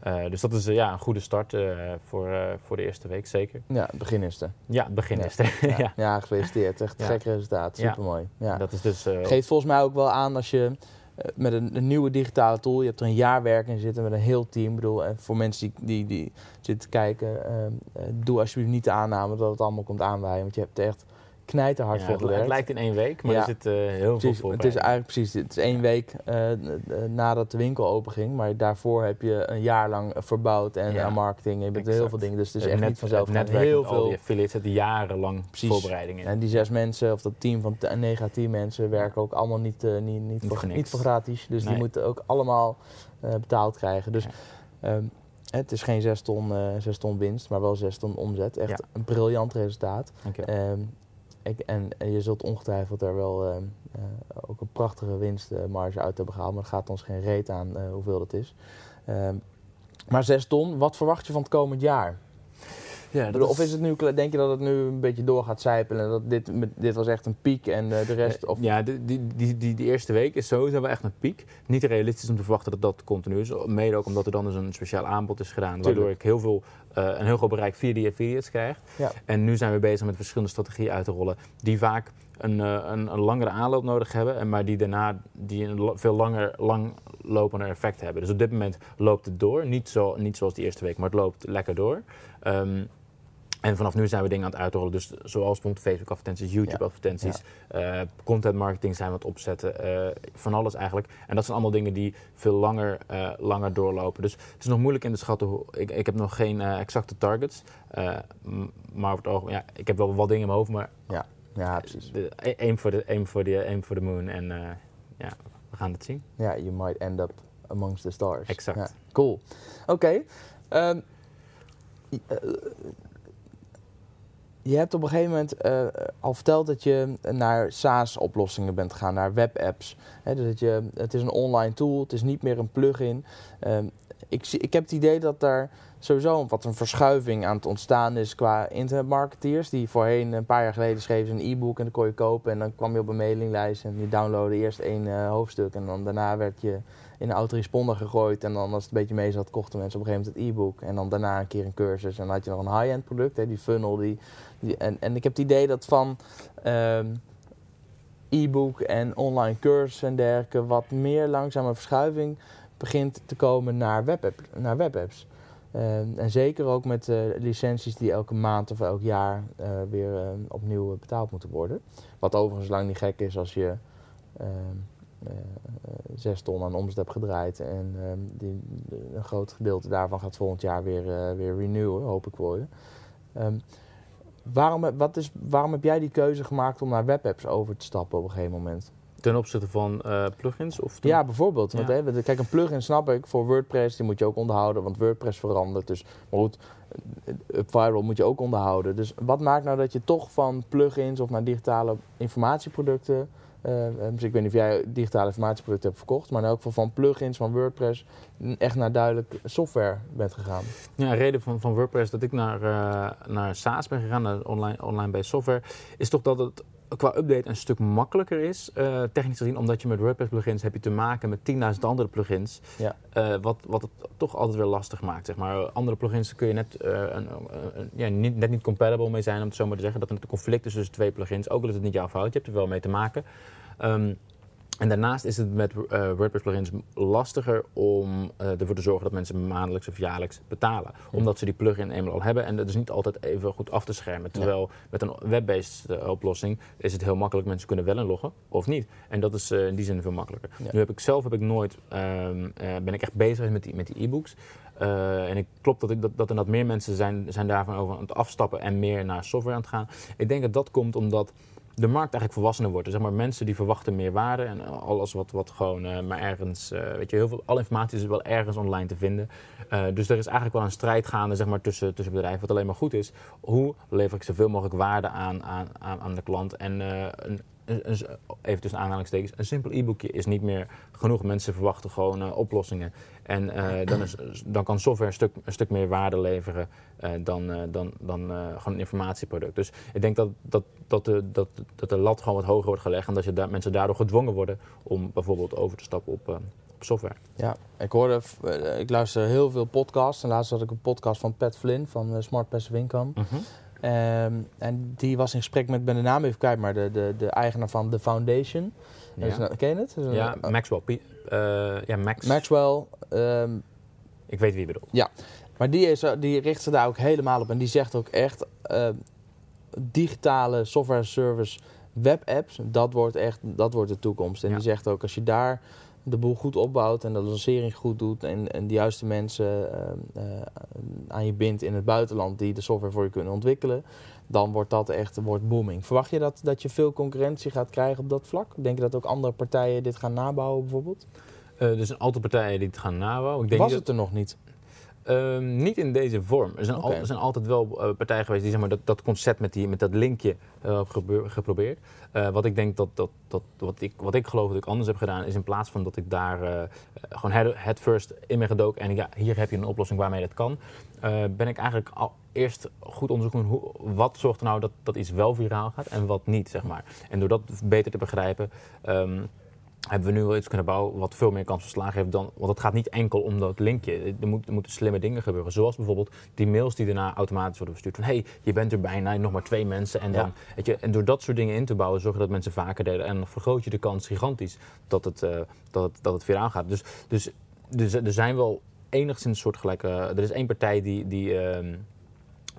S2: Eh, dus dat is eh, ja, een goede start eh, voor, eh, voor de eerste week, zeker.
S1: ja, het begin is er.
S2: Ja, het begin
S1: Ja.
S2: is.
S1: Ja, gefeliciteerd. Echt een gek resultaat. Supermooi. Ja.
S2: Dat is dus... eh,
S1: Geeft volgens mij ook wel aan als je eh, met een, een nieuwe digitale tool, je hebt er een jaar werk in zitten met een heel team. Ik bedoel, en voor mensen die, die, die zitten te kijken, eh, eh, doe alsjeblieft niet de aanname dat het allemaal komt aanwaaien. Want je hebt echt knijterhard
S2: ja,
S1: voor
S2: het, het
S1: gewerkt.
S2: lijkt in één week, maar
S1: Ja.
S2: er zit eh, heel veel voor.
S1: het is eigenlijk precies, het is één week eh, nadat de winkel open ging, maar daarvoor heb je een jaar lang verbouwd en
S2: Ja,
S1: aan marketing. Je bent heel veel dingen, dus het is echt
S2: net,
S1: niet vanzelf.
S2: Netwerk
S1: heel
S2: met al die
S1: veel.
S2: affiliates zit jarenlang
S1: Precies.
S2: voorbereiding in.
S1: En die zes mensen, of dat team van t- negen à tien mensen, werken ook allemaal niet, eh, niet, niet,
S2: Niet
S1: voor,
S2: voor niks.
S1: niet voor gratis. Dus
S2: Nee.
S1: die moeten ook allemaal eh, betaald krijgen. Dus
S2: Ja.
S1: ehm, het is geen zes ton, eh, zes ton winst, maar wel zes ton omzet. Echt
S2: Ja.
S1: een briljant resultaat. Ik, en, je zult ongetwijfeld er wel ehm, eh, ook een prachtige winstmarge uit hebben gehaald. Maar het gaat ons geen reet aan eh, hoeveel dat is. Ehm, maar 6 ton, wat verwacht je van het komend jaar?
S2: Ja,
S1: bedoel, Of is het nu, denk je dat het nu een beetje door gaat zijpelen? En dat dit, dit was echt een piek en eh, de rest... Of,
S2: Ja, die, die, die, die, die eerste week is sowieso wel echt een piek. Niet realistisch om te verwachten dat dat continu is. Mede ook omdat er dan dus een speciaal aanbod is gedaan. Waardoor ik heel veel, eh, een heel groot bereik via die affiliates krijg.
S1: Ja.
S2: En nu zijn we bezig met verschillende strategieën uit te rollen. Die vaak een, eh, een, een langere aanloop nodig hebben. En maar die daarna die een veel langer, langlopender effect hebben. Dus op dit moment loopt het door. Niet, zo, niet zoals die eerste week, maar het loopt lekker door. Ehm, en vanaf nu zijn we dingen aan het uitrollen. Dus zoals Facebook advertenties, YouTube
S1: Ja.
S2: advertenties, eh, content marketing zijn we aan het opzetten. eh, van alles eigenlijk. En dat zijn allemaal dingen die veel langer, eh, langer doorlopen. Dus het is nog moeilijk in te schatten. Hoe, ik, ik heb nog geen exacte targets. maar over het algemeen, ja, ik heb wel wat dingen in mijn hoofd. Maar
S1: ja, precies.
S2: de, aim voor de, aim voor de, aim voor de moon. En ja, we gaan het zien.
S1: Ja, you might end up amongst the stars.
S2: Exact.
S1: Ja, cool. Oké. ehm, eh, je hebt op een gegeven moment eh, al verteld dat je naar SaaS-oplossingen bent gegaan, naar webapps. Dus dat je, het is een online tool, het is niet meer een plugin. Ehm ik, ik heb het idee dat daar sowieso wat een verschuiving aan het ontstaan is qua internetmarketeers. Die voorheen een paar jaar geleden schreven ze een e-book en dan kon je kopen. En dan kwam je op een mailinglijst en je downloadde eerst één eh, hoofdstuk. En dan daarna werd je in een autoresponder gegooid. En dan als het een beetje mee zat, kochten mensen op een gegeven moment het e-book. En dan daarna een keer een cursus. En dan had je nog een high-end product, hè, die funnel. Die, en, en ik heb het idee dat van ehm, e-book en online cursus en dergelijke... wat meer langzame verschuiving begint te komen naar, webapp, naar webapps. Ehm, en zeker ook met eh, licenties die elke maand of elk jaar eh, weer eh, opnieuw betaald moeten worden. Wat overigens lang niet gek is als je ehm, eh, eh, zes ton aan omzet hebt gedraaid. En ehm, die, een groot gedeelte daarvan gaat volgend jaar weer, weer renewen, hoop ik voor je. Waarom, wat is, waarom heb jij die keuze gemaakt om naar webapps over te stappen op een gegeven moment?
S2: Ten opzichte van eh, plugins? Of ten-
S1: Ja, bijvoorbeeld. Want,
S2: Ja.
S1: hè, we- kijk, een plugin snap ik voor WordPress, die moet je ook onderhouden, want WordPress verandert. Dus, maar goed, eh, UpViral moet je ook onderhouden. Dus wat maakt nou dat je toch van plugins of naar digitale informatieproducten, eh, eh, dus ik weet niet of jij digitale informatieproducten hebt verkocht, maar in elk geval van plugins van WordPress echt naar duidelijk software bent gegaan.
S2: Ja, reden van, van WordPress dat ik naar, eh, naar SaaS ben gegaan, naar online, online-based software, is toch dat het qua update een stuk makkelijker is, eh, technisch gezien, omdat je met WordPress plugins heb je te maken met 10.000 andere plugins,
S1: Ja.
S2: eh, wat, wat het toch altijd weer lastig maakt. Zeg maar. Andere plugins kun je net, eh, een, een- ja, niet, net niet compatible mee zijn, om het zo maar te zeggen, dat er een conflict is tussen twee plugins, ook al is het niet jouw fout, je hebt er wel mee te maken. Ehm, en daarnaast is het met eh, WordPress plugins lastiger om eh, ervoor te zorgen dat mensen maandelijks of jaarlijks betalen. Omdat ze die plugin eenmaal al hebben en dat is niet altijd even goed af te schermen. Terwijl met een web-based eh, oplossing is het heel makkelijk. Mensen kunnen wel inloggen of niet. En dat is in die zin veel makkelijker.
S1: Ja.
S2: Nu heb ik zelf heb ik nooit, ehm, eh, ben ik echt bezig met die, met die e-books. En ik klopt dat, ik, dat, dat er dat meer mensen zijn, zijn daarvan over aan het afstappen en meer naar software aan het gaan. Ik denk dat dat komt omdat de markt eigenlijk volwassener wordt. Zeg maar, mensen die verwachten meer waarde en alles wat, wat gewoon eh, maar ergens, eh, weet je, heel veel, alle informatie is wel ergens online te vinden. Eh, dus er is eigenlijk wel een strijd gaande zeg maar, tussen, tussen bedrijven, wat alleen maar goed is. Hoe lever ik zoveel mogelijk waarde aan, aan, aan, de klant? En eh, een, een, een- even tussen aanhalingstekens, een simpel e-boekje is niet meer genoeg. Mensen verwachten gewoon eh, oplossingen. En eh, dan, is, dan kan software een stuk, een stuk meer waarde leveren eh, dan, dan, dan gewoon een informatieproduct. Dus ik denk dat, dat, dat, de, dat, dat de lat gewoon wat hoger wordt gelegd en dat je mensen daardoor gedwongen worden om bijvoorbeeld over te stappen op, op software.
S1: Ja, ik hoorde, ik luister heel veel podcasts. En laatst had ik een podcast van Pat Flynn van Smart Passive Income. Ehm, en die was in gesprek met, ben de naam even kwijt, maar de, de, de eigenaar van The Foundation.
S2: Ja,
S1: ken je het? Een-
S2: ja
S1: eh,
S2: Maxwell. Pi- eh, ja, Max.
S1: Maxwell. ehm,
S2: Ik weet wie je bedoelt.
S1: maar die, is, die richt zich daar ook helemaal op. En die zegt ook echt, ehm, digitale software service webapps, dat wordt echt dat wordt de toekomst. En
S2: Ja.
S1: die zegt ook, als je daar de boel goed opbouwt en de lancering goed doet en, en de juiste mensen ehm, eh, aan je bindt in het buitenland die de software voor je kunnen ontwikkelen, dan wordt dat echt wordt booming. Verwacht je dat, dat je veel concurrentie gaat krijgen op dat vlak? Denk je dat ook andere partijen dit gaan nabouwen bijvoorbeeld?
S2: Eh, er zijn altijd partijen die het gaan nabouwen. Ik denk
S1: Was het er nog niet?
S2: Ehm, niet in deze vorm. Er zijn, al- er zijn altijd wel eh, partijen geweest die zeg maar, dat, dat concept met, die, met dat linkje hebben gebe- geprobeerd. Eh, wat ik denk dat, dat, dat wat, ik, wat ik geloof dat ik anders heb gedaan, is in plaats van dat ik daar gewoon head, head first in ben gedoken en ja, hier heb je een oplossing waarmee dat kan, ben ik eigenlijk al eerst goed onderzoeken hoe, wat zorgt er nou dat, dat iets wel viraal gaat en wat niet, zeg maar. En door dat beter te begrijpen. ehm, hebben we nu wel iets kunnen bouwen wat veel meer kans van slagen heeft dan. Want het gaat niet enkel om dat linkje. Er, moet, er moeten slimme dingen gebeuren. Zoals bijvoorbeeld die mails die daarna automatisch worden verstuurd. Van hé, hey, je bent er bijna, nog maar twee mensen. En, dan,
S1: Ja.
S2: weet je, en door dat soort dingen in te bouwen, zorg je dat mensen vaker delen. En dan vergroot je de kans gigantisch dat het, eh, dat het, dat het viraal gaat. Dus, dus, dus er zijn wel enigszins soortgelijke. Er is één partij die. die ehm,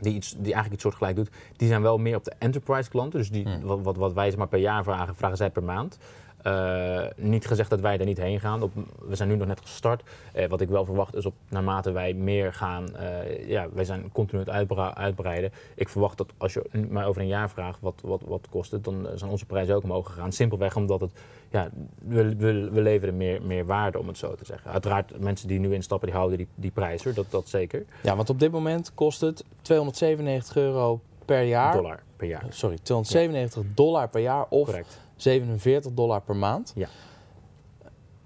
S2: die, iets, die eigenlijk iets soortgelijk doet, die zijn wel meer op de enterprise klanten. Dus die,
S1: Hmm.
S2: wat, wat, wat wij maar per jaar vragen, vragen zij per maand. Eh, niet gezegd dat wij daar niet heen gaan. Op, we zijn nu nog net gestart. Eh, wat ik wel verwacht is op naarmate wij meer gaan. eh, ja, wij zijn continu het uitbreiden. Ik verwacht dat als je mij over een jaar vraagt wat, wat, wat kost het, dan zijn onze prijzen ook omhoog gegaan. Simpelweg omdat het, ja, we, we, we leveren meer, meer waarde om het zo te zeggen. Uiteraard, mensen die nu instappen, die houden die, die prijs hoor, dat, dat zeker.
S1: Ja, want op dit moment kost het 297 euro per jaar.
S2: Dollar per jaar.
S1: Sorry, 297 dollar per jaar of
S2: Correct.
S1: 47 dollar per maand.
S2: Ja.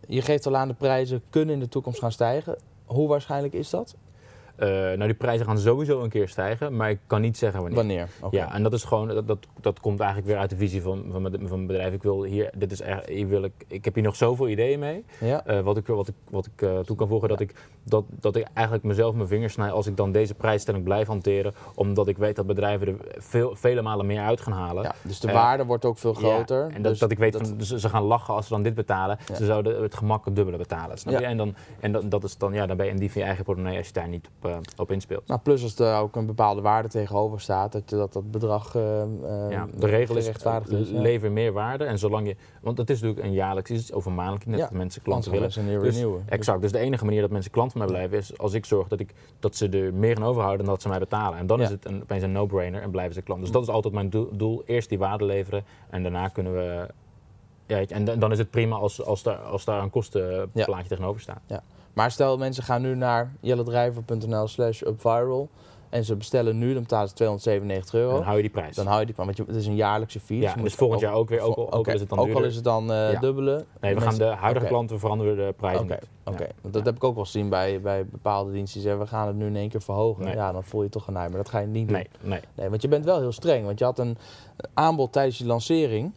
S1: Je geeft al aan de prijzen kunnen in de toekomst gaan stijgen. Hoe waarschijnlijk is dat?
S2: Eh, nou, die prijzen gaan sowieso een keer stijgen, maar ik kan niet zeggen wanneer.
S1: Wanneer?
S2: Ja, en dat is gewoon, dat, dat, dat komt eigenlijk weer uit de visie van, van, mijn- van mijn bedrijf. Ik wil hier, dit is echt, hier wil ik, ik heb hier nog zoveel ideeën mee.
S1: Ja.
S2: eh, wat ik, wat ik, wat ik eh, toe kan voegen, dat, ik, dat, dat ik eigenlijk mezelf mijn vingers snij als ik dan deze prijsstelling blijf hanteren. Omdat ik weet dat bedrijven er veel, vele malen meer uit gaan halen.
S1: Ja, dus de waarde wordt ook veel groter.
S2: en dat,
S1: dus
S2: dat ik weet, van, dus ze gaan lachen als ze dan dit betalen. Ze zouden het gemak het dubbele betalen. Snap
S1: Ja.
S2: je? En, dan, en dat, dat is dan, ja, dan ben je een dief van je eigen portemonnee als je daar niet op, eh, op inspeelt.
S1: Nou, plus als er ook een bepaalde waarde tegenover staat, dat dat, dat bedrag eh, eh,
S2: Ja, de regel is,
S1: ja.
S2: lever meer waarde. En zolang je, want het is natuurlijk een jaarlijks iets, of een maandelijk, net
S1: Ja,
S2: dat mensen klanten willen. Dus,
S1: renewen.
S2: exact, dus de enige manier dat mensen klant van mij blijven is als ik zorg dat, ik, dat ze er meer aan overhouden dan dat ze mij betalen. En dan
S1: Ja.
S2: is het een, opeens een no-brainer en blijven ze klant. Dus dat is altijd mijn doel, doel. Eerst die waarde leveren en daarna kunnen we Ja, en dan- is het prima als, als, daar, als daar een kostenplaatje tegenover staat.
S1: Maar stel mensen gaan nu naar jelledrijver.nl slash upviral en ze bestellen nu, dan betalen ze 297 euro.
S2: Dan hou je die prijs.
S1: Dan hou je die van, want het is een jaarlijkse fee.
S2: Ja, dus
S1: moet
S2: volgend jaar ook weer, ook, al- ook is het dan
S1: ook al is het dan eh,
S2: Ja.
S1: dubbele.
S2: Nee, we gaan de huidige klanten veranderen de prijs
S1: Oké,
S2: niet.
S1: oké.
S2: Ja.
S1: Dat heb ik ook wel gezien bij, bij bepaalde diensten die zeggen, we gaan het nu in één keer verhogen.
S2: Nee.
S1: Ja, dan voel je toch een maar dat ga je niet doen.
S2: Nee, nee.
S1: Nee, want je bent wel heel streng. Want je had een aanbod tijdens je lancering.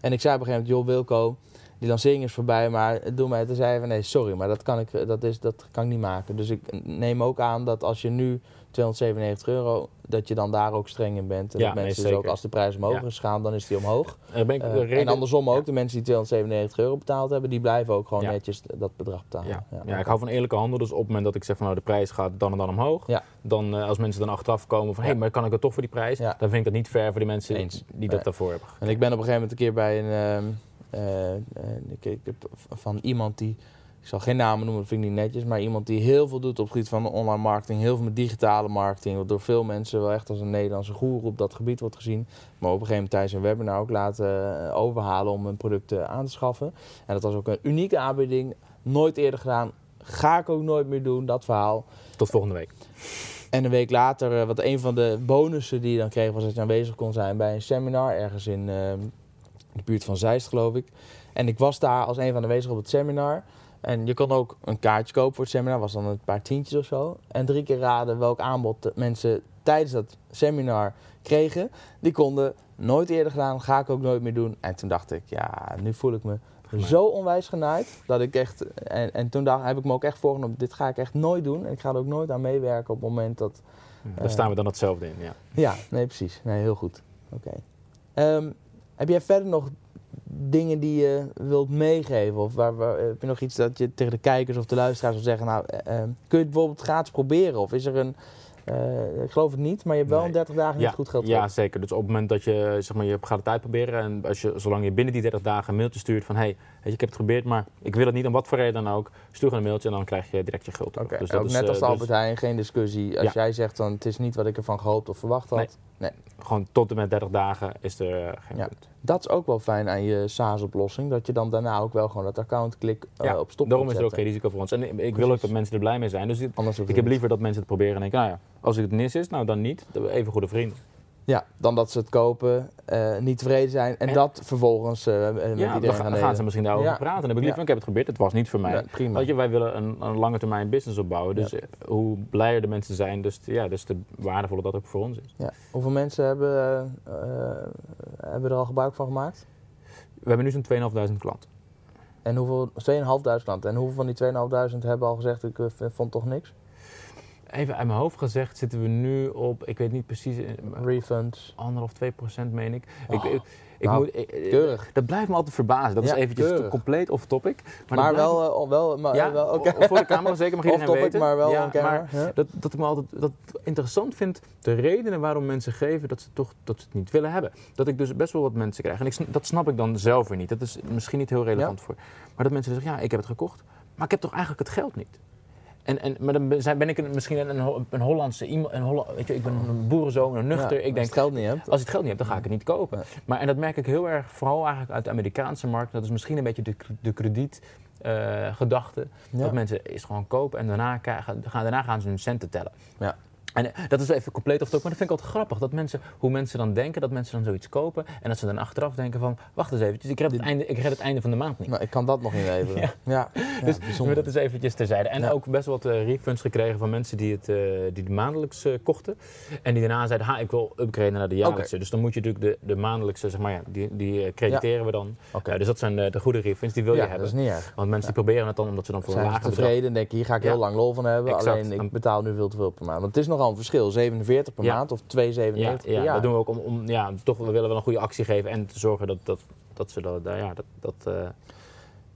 S1: En ik zei op een gegeven moment, joh Wilco, die lancering is voorbij, maar doe mij. Toen zei van, nee, sorry, maar dat kan ik, dat is, dat kan ik niet maken. Dus ik neem ook aan dat als je nu 297 euro, dat je dan daar ook streng in bent. En
S2: Ja,
S1: dat
S2: nee,
S1: mensen dus ook, als de prijs omhoog
S2: Ja.
S1: is gaan, dan is die omhoog.
S2: Daar ben ik
S1: Eh,
S2: reden...
S1: en andersom ook, de mensen die 297 euro betaald hebben, die blijven ook gewoon
S2: Ja.
S1: netjes dat bedrag betalen.
S2: Ja, ik hou van eerlijke handel. Dus op het moment dat ik zeg van nou de prijs gaat dan en dan omhoog. Dan eh, als mensen dan achteraf komen van hé,
S1: Ja.
S2: maar kan ik het toch voor die prijs?
S1: Ja.
S2: Dan vind ik dat niet fair voor die mensen
S1: Eens.
S2: die
S1: Nee.
S2: dat daarvoor hebben.
S1: En ik ben op een gegeven moment een keer bij een. ehm, eh, eh, ik, ik heb van iemand die. Ik zal geen namen noemen, dat vind ik niet netjes. Maar iemand die heel veel doet op het gebied van online marketing. Heel veel met digitale marketing. Wat door veel mensen wel echt als een Nederlandse goeroe op dat gebied wordt gezien. Maar op een gegeven moment tijdens een webinar ook laten eh, overhalen om een product eh, aan te schaffen. En dat was ook een unieke aanbieding. Nooit eerder gedaan. Ga ik ook nooit meer doen, dat verhaal.
S2: Tot volgende week.
S1: En een week later, eh, wat een van de bonussen die je dan kreeg, was dat je aanwezig kon zijn bij een seminar ergens in eh, de buurt van Zeist, geloof ik. En ik was daar als een van de aanwezigen op het seminar. En je kon ook een kaartje kopen voor het seminar, was dan een paar tientjes of zo. En drie keer raden welk aanbod de mensen tijdens dat seminar kregen. Die konden nooit eerder gedaan, ga ik ook nooit meer doen. En toen dacht ik, ja, nu voel ik me zo onwijs genaaid. Dat ik echt, en, en toen dacht, heb ik me ook echt voorgenomen, dit ga ik echt nooit doen. En ik ga er ook nooit aan meewerken op het moment dat
S2: Daar
S1: Eh.
S2: staan we dan hetzelfde in. Ja.
S1: ja, nee, precies. Nee, heel goed. Oké. Ehm, heb jij verder nog dingen die je wilt meegeven? Of waar, waar- heb je nog iets dat je tegen de kijkers of de luisteraars wil zeggen? Nou, eh, eh, kun je het bijvoorbeeld gratis proberen? Of is er een, eh, ik geloof het niet, maar je hebt wel
S2: Nee.
S1: een 30 dagen
S2: Ja,
S1: niet goed geld
S2: ja,
S1: terug.
S2: zeker. Dus op het moment dat je, zeg maar, je gaat het uitproberen en als je, zolang je binnen die 30 dagen een mailtje stuurt van hé, hey, je, ik heb het geprobeerd, maar ik wil het niet om wat voor reden dan ook, stuur gewoon een mailtje en dan krijg je direct je geld terug. Dus dat
S1: ook
S2: is,
S1: net
S2: eh,
S1: als
S2: dus
S1: Albert Heijn, geen discussie. Als
S2: Ja.
S1: jij zegt dan het is niet wat ik ervan gehoopt of verwacht had.
S2: Nee. gewoon tot en met 30 dagen is er eh, geen
S1: Ja.
S2: punt.
S1: Dat is ook wel fijn aan je SaaS-oplossing. Dat je dan daarna ook wel gewoon dat account klik eh,
S2: Ja,
S1: op stop
S2: Daarom is er ook geen risico voor ons. En ik, wil ook dat mensen er blij mee zijn. Dus ik, heb liever dat mensen het proberen en denken, nou ja, als het mis is, nou dan niet. Even goede vrienden.
S1: Ja, dan dat ze het kopen, eh, niet tevreden zijn en,
S2: En-
S1: dat vervolgens met
S2: Ja, dan,
S1: iedereen gaan
S2: ze misschien daarover
S1: Ja.
S2: praten. Dan heb ik
S1: Ja.
S2: liever, ik heb het geprobeerd, het was niet voor mij.
S1: Prima.
S2: Weet je, wij willen een, een lange termijn business opbouwen. Dus hoe blijer de mensen zijn, dus, ja, dus de waardevoller dat ook voor ons is.
S1: Ja. Hoeveel mensen hebben, hebben er al gebruik van gemaakt?
S2: We hebben nu zo'n 2.500 klanten.
S1: En hoeveel, 2.500 klanten. En hoeveel van die 2.500 hebben al gezegd, ik vond toch niks?
S2: Even uit mijn hoofd gezegd zitten we nu op, ik weet niet precies, eh,
S1: Refunds.
S2: anderhalf, 2 procent meen ik.
S1: Oh,
S2: ik, ik, ik
S1: nou,
S2: moet, ik- ik-
S1: keurig.
S2: Dat blijft me altijd verbazen. Dat
S1: Ja,
S2: is eventjes
S1: keurig.
S2: compleet off topic. Maar,
S1: Maar, wel, eh, wel, maar,
S2: Ja,
S1: wel
S2: voor de camera zeker mag iedereen
S1: topic,
S2: weten.
S1: maar wel
S2: ja, maar dat, dat ik me altijd dat interessant vind, de redenen waarom mensen geven dat ze, toch, dat ze het niet willen hebben. Dat ik dus best wel wat mensen krijg. En ik, dat snap ik dan zelf weer niet. Dat is misschien niet heel relevant voor. Maar dat mensen zeggen, ja, ik heb het gekocht, maar ik heb toch eigenlijk het geld niet. En, en, maar dan ben ik een, misschien een, een, een Hollandse iemand, een Holla, weet je, ik ben een boerenzoon, een nuchter.
S1: Ja,
S2: ik
S1: als
S2: denk,
S1: je het geld niet hebt.
S2: als ik het geld niet heb, dan ga ik het niet kopen. Maar, en dat merk ik heel erg, vooral eigenlijk uit de Amerikaanse markt. Dat is misschien een beetje de, de kredietgedachte.
S1: Ja.
S2: Dat mensen eerst gewoon kopen en daarna, gaan, daarna gaan ze hun centen tellen.
S1: Ja.
S2: En eh, dat is even compleet of maar dat vind ik altijd grappig. Dat mensen, hoe mensen dan denken, dat mensen dan zoiets kopen. En dat ze dan achteraf denken van, wacht eens eventjes, ik red het einde, ik red het einde van de maand niet.
S1: Maar ik kan dat nog inleveren. Ja, ja. ja
S2: Dus maar dat is eventjes terzijde. En
S1: Ja.
S2: ook best wel wat eh, refunds gekregen van mensen die het, eh, die maandelijks kochten. En die daarna zeiden, ha, ik wil upgraden naar de jaarlijkse. Dus dan moet je natuurlijk de, de maandelijkse, zeg maar ja, die, die crediteren we dan. Dus dat zijn de goede refunds, die wil je hebben.
S1: dat is niet erg.
S2: Want mensen die proberen het dan omdat ze dan voor een
S1: Zijn
S2: lager bedrag...
S1: tevreden en denken, hier ga ik heel lang lol van hebben.
S2: Exact.
S1: Alleen ik betaal nu veel te veel per maand. Want het is nogal een verschil. 47 per
S2: Ja.
S1: maand of 2,97
S2: Ja,
S1: per
S2: ja
S1: jaar.
S2: dat doen we ook om, om ja, toch, we willen wel een goede actie geven en te zorgen dat, dat, dat ze dat, ja, dat, dat, eh,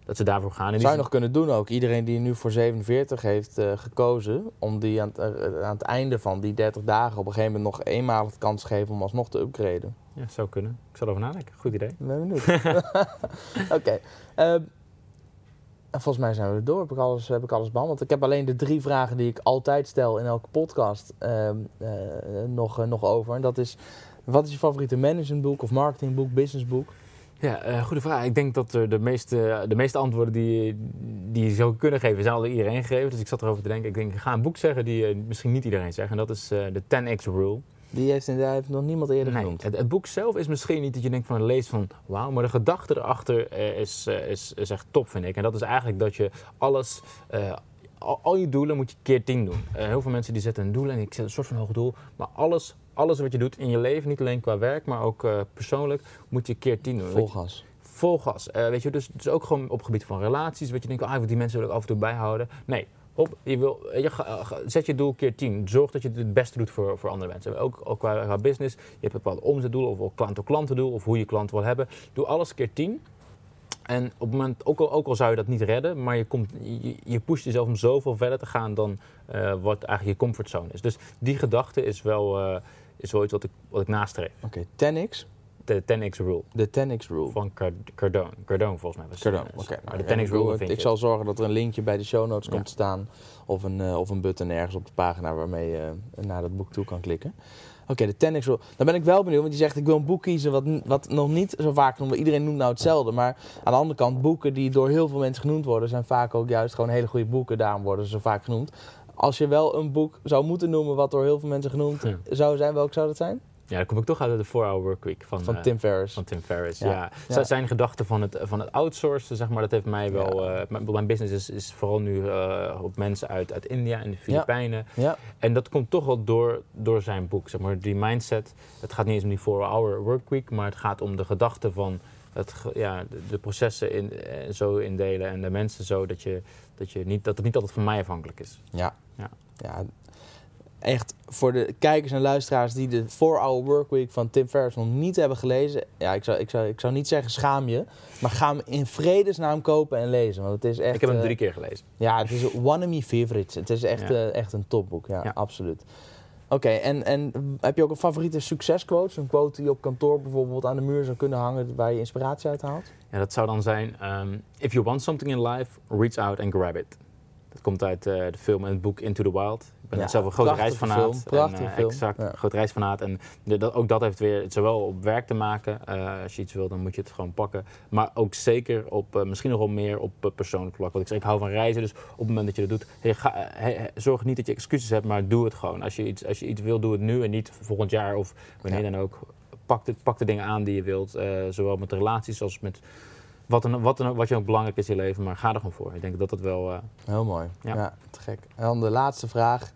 S2: dat ze daarvoor gaan. En
S1: Zou je nog kunnen doen ook. Iedereen die nu voor 47 heeft eh, gekozen, om die aan het, eh, aan het einde van die 30 dagen op een gegeven moment nog eenmalig de kans te geven om alsnog te upgraden.
S2: Ja, zou kunnen. Ik zal erover nadenken. Goed idee.
S1: Ben benieuwd. Oké. en volgens mij zijn we er door. Heb ik, alles, heb ik alles behandeld. Ik heb alleen de drie vragen die ik altijd stel in elke podcast ehm, eh, nog, eh, nog over. En dat is, wat is je favoriete managementboek of marketingboek, businessboek?
S2: Ja, eh, goede vraag. Ik denk dat de meeste, de meeste antwoorden die, die je zou kunnen geven, zijn al iedereen gegeven. Dus ik zat erover te denken. Ik denk, ik ga een boek zeggen die misschien niet iedereen zegt. En dat is de 10x Rule.
S1: Die heeft inderdaad nog niemand eerder
S2: Nee,
S1: genoemd.
S2: het, het boek zelf is misschien niet dat je denkt van lees van wauw, maar de gedachte erachter eh, is, eh, is, is echt top, vind ik. En dat is eigenlijk dat je alles, eh, al, al je doelen moet je keer tien doen. Heel veel mensen die zetten een doel en ik zet een soort van hoog doel, maar alles, alles wat je doet in je leven, niet alleen qua werk, maar ook persoonlijk, moet je keer tien doen. Weet
S1: Vol gas.
S2: weet je, dus, dus ook gewoon op het gebied van relaties, wat je denkt, ah, die mensen wil ik af en toe bijhouden. Nee. Hop, je wil, je, ga- zet je doel keer 10. Zorg dat je het beste doet voor, voor andere mensen. Ook, ook qua, business. Je hebt een bepaald omzetdoel of wel klant-to-klantendoel of hoe je klant wil hebben. Doe alles keer 10. En op het moment, ook al, ook al zou je dat niet redden, maar je, komt, je, pusht jezelf om zoveel verder te gaan dan eh, wat eigenlijk je comfortzone is. Dus die gedachte is wel, eh, is wel iets wat ik, wat ik nastreef.
S1: Oké, 10x.
S2: De 10x rule
S1: De 10x rule.
S2: van Card- Cardone. Cardone volgens mij was het.
S1: Cardone, oké.
S2: Maar de
S1: Nou,
S2: 10x
S1: ik
S2: rule
S1: bedoel,
S2: vind
S1: Ik
S2: je.
S1: zal zorgen dat er een linkje bij de show notes komt te staan. Of een, eh, of een button ergens op de pagina waarmee je naar dat boek toe kan klikken. Oké, de 10x rule. Dan ben ik wel benieuwd, want je zegt ik wil een boek kiezen wat, wat nog niet zo vaak genoemd wordt. Iedereen noemt nou hetzelfde. Maar aan de andere kant, boeken die door heel veel mensen genoemd worden, zijn vaak ook juist gewoon hele goede boeken. Daarom worden ze zo vaak genoemd. Als je wel een boek zou moeten noemen wat door heel veel mensen genoemd
S2: Ja.
S1: zou zijn, welk zou dat zijn?
S2: Ja, dan kom ik toch uit de 4-hour workweek van,
S1: Van
S2: eh,
S1: Tim Ferriss.
S2: van Tim Ferriss.
S1: Ja.
S2: Ja.
S1: Ja.
S2: Z- Zijn gedachte van het, van het outsourcen, zeg maar, dat heeft mij wel...
S1: Ja.
S2: eh, mijn, mijn business is, is vooral nu eh, op mensen uit, uit India en de Filipijnen.
S1: Ja,
S2: En dat komt toch wel door, door zijn boek, zeg maar. Die mindset, het gaat niet eens om die 4-hour workweek, maar het gaat om de gedachte van... Het, ja, de, de processen in, zo indelen en de mensen zo dat, je, dat, je niet, dat het niet altijd van mij afhankelijk is.
S1: Ja.
S2: Ja.
S1: ja. Echt, voor de kijkers en luisteraars die de 4-Hour Workweek van Tim Ferriss nog niet hebben gelezen. Ja, ik zou, ik, zou, ik zou niet zeggen schaam je. Maar ga hem in vredesnaam kopen en lezen. Want het is echt...
S2: ik heb hem
S1: eh,
S2: drie keer gelezen.
S1: Ja, het is one of my favorites. Het is echt,
S2: Ja.
S1: eh, echt een topboek. Ja,
S2: Ja.
S1: absoluut. Oké, en, en heb je ook een favoriete succesquote? Een quote die je op kantoor bijvoorbeeld aan de muur zou kunnen hangen... waar je inspiratie uit haalt?
S2: Ja, dat zou dan zijn: ehm, If you want something in life, reach out and grab it. Dat komt uit eh, de film en het boek Into the Wild. Ik ben
S1: Ja,
S2: zelf een grote
S1: prachtige
S2: reisfanaat.
S1: prachtige
S2: en, eh,
S1: film,
S2: Exact,
S1: ja.
S2: groot reisfanaat. En de, dat, ook dat heeft weer zowel op werk te maken. eh, als je iets wil, dan moet je het gewoon pakken. Maar ook zeker op, misschien nog wel meer op persoonlijk vlak. Want ik zeg, ik hou van reizen. Dus op het moment dat je dat doet, hey, ga, hey, hey, zorg niet dat je excuses hebt, maar doe het gewoon. Als je iets, als je iets wil, doe het nu en niet volgend jaar of wanneer
S1: Ja.
S2: dan ook. Pak de, pak de dingen aan die je wilt. zowel met relaties als met wat, dan, wat, ook- wat je ook belangrijk is in je leven, maar ga er gewoon voor. Ik denk dat dat wel. eh,
S1: Heel mooi. Ja,
S2: Ja.
S1: te gek. En dan de laatste vraag.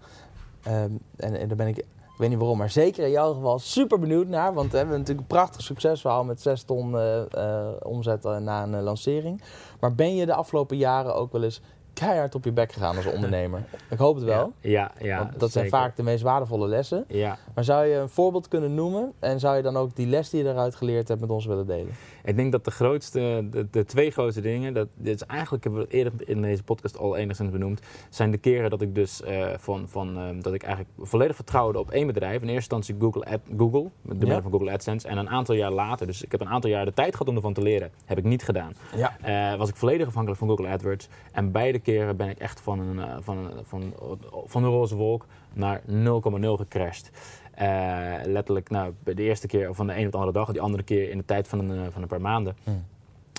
S1: Ehm, en, en daar ben ik, ik weet niet waarom, maar zeker in jouw geval super benieuwd naar. Want we hebben natuurlijk een prachtig succesverhaal met 6 ton eh, eh, omzet na een lancering. Maar ben je de afgelopen jaren ook wel eens keihard op je bek gegaan als ondernemer? Ik hoop het wel.
S2: Ja, ja, ja
S1: want dat zijn vaak de meest waardevolle lessen.
S2: Ja,
S1: Maar zou je een voorbeeld kunnen noemen? En zou je dan ook die les die je eruit geleerd hebt met ons willen delen?
S2: Ik denk dat de grootste, de, de twee grootste dingen, dat dit is eigenlijk hebben we het eerder in deze podcast al enigszins benoemd, zijn de keren dat ik dus eh, van, van eh, dat ik eigenlijk volledig vertrouwde op één bedrijf. In eerste instantie Google, Ad, Google met de middel
S1: Ja.
S2: van Google AdSense. En een aantal jaar later, dus ik heb een aantal jaar de tijd gehad om ervan te leren, heb ik niet gedaan.
S1: Ja.
S2: Eh, was ik volledig afhankelijk van Google AdWords. En beide keren ben ik echt van een, eh, van een, van, van een roze wolk naar 0,0 gecrashed. Eh, letterlijk, nou, bij de eerste keer van de een op de andere dag, die andere keer in de tijd van een, eh, van een paar maanden.
S1: Hmm.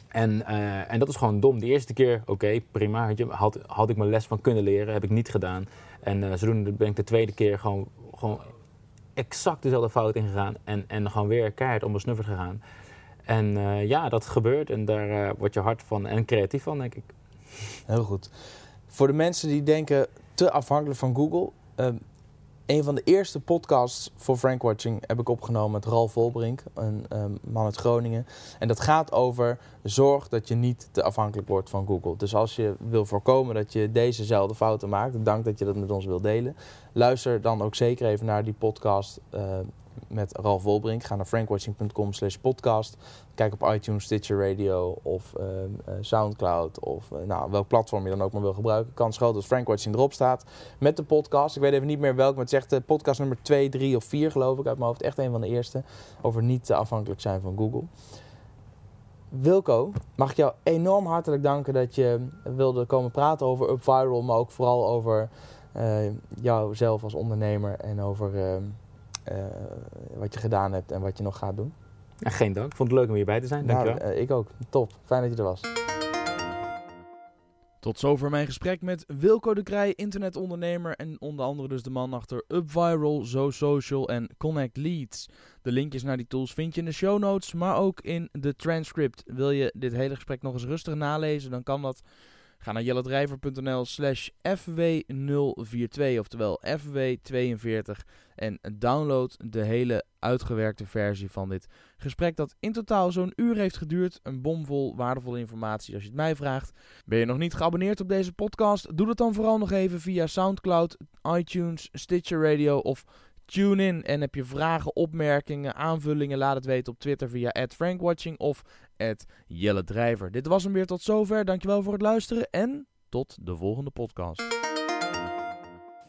S2: En, eh, en dat is gewoon dom. De eerste keer, oké, prima. Je, had, had ik mijn les van kunnen leren, heb ik niet gedaan. En eh, zodoende ben ik de tweede keer gewoon, gewoon exact dezelfde fout ingegaan. En, en gewoon weer keihard onbesnufferd gegaan. En ja, dat gebeurt. En daar word je hard van en creatief van, denk ik.
S1: Heel goed. Voor de mensen die denken te afhankelijk van Google. Ehm, een van de eerste podcasts voor Frank Watching heb ik opgenomen met Ralf Volbrink, een ehm, man uit Groningen. En dat gaat over zorg dat je niet te afhankelijk wordt van Google. Dus als je wil voorkomen dat je dezezelfde fouten maakt, dank dat je dat met ons wilt delen. Luister dan ook zeker even naar die podcast eh, met Ralf Volbrink. Ga naar frankwatching.com slash podcast. Kijk op iTunes, Stitcher Radio of ehm, eh, Soundcloud of eh, nou, welk platform je dan ook maar wil gebruiken. Kans groot dat Frank Watching erop staat met de podcast. Ik weet even niet meer welk, maar het is echt eh, podcast nummer 2, 3 of 4 geloof ik uit mijn hoofd. Echt een van de eerste over niet afhankelijk zijn van Google. Wilco, mag ik jou enorm hartelijk danken dat je wilde komen praten over UpViral, maar ook vooral over jouzelf als ondernemer en over eh, wat je gedaan hebt en wat je nog gaat doen.
S2: Ja, geen dank. Ik vond het leuk om hierbij te zijn.
S4: Nou,
S2: Dankjewel.
S4: eh, ik ook. Top. Fijn dat je er was.
S1: Tot zover mijn gesprek met Wilco de Krij, internetondernemer en onder andere dus de man achter UpViral, Zo Social en Connect Leads. De linkjes naar die tools vind je in de show notes, maar ook in de transcript. Wil je dit hele gesprek nog eens rustig nalezen, dan kan dat. Ga naar jelledrijver.nl slash fw042, oftewel fw42 en download de hele uitgewerkte versie van dit gesprek dat in totaal zo'n uur heeft geduurd. Een bomvol waardevolle informatie als je het mij vraagt. Ben je nog niet geabonneerd op deze podcast? Doe dat dan vooral nog even via Soundcloud, iTunes, Stitcher Radio of TuneIn. En heb je vragen, opmerkingen, aanvullingen? Laat het weten op Twitter via @frankwatching of @jelledrijver. Dit was hem weer tot zover. Dankjewel voor het luisteren en tot de volgende podcast.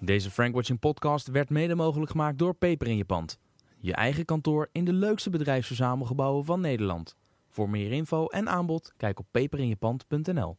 S1: Deze Frankwatching podcast werd mede mogelijk gemaakt door Peper in je pand. Je eigen kantoor in de leukste bedrijfsverzamelgebouwen van Nederland. Voor meer info en aanbod kijk op peperinjepand.nl.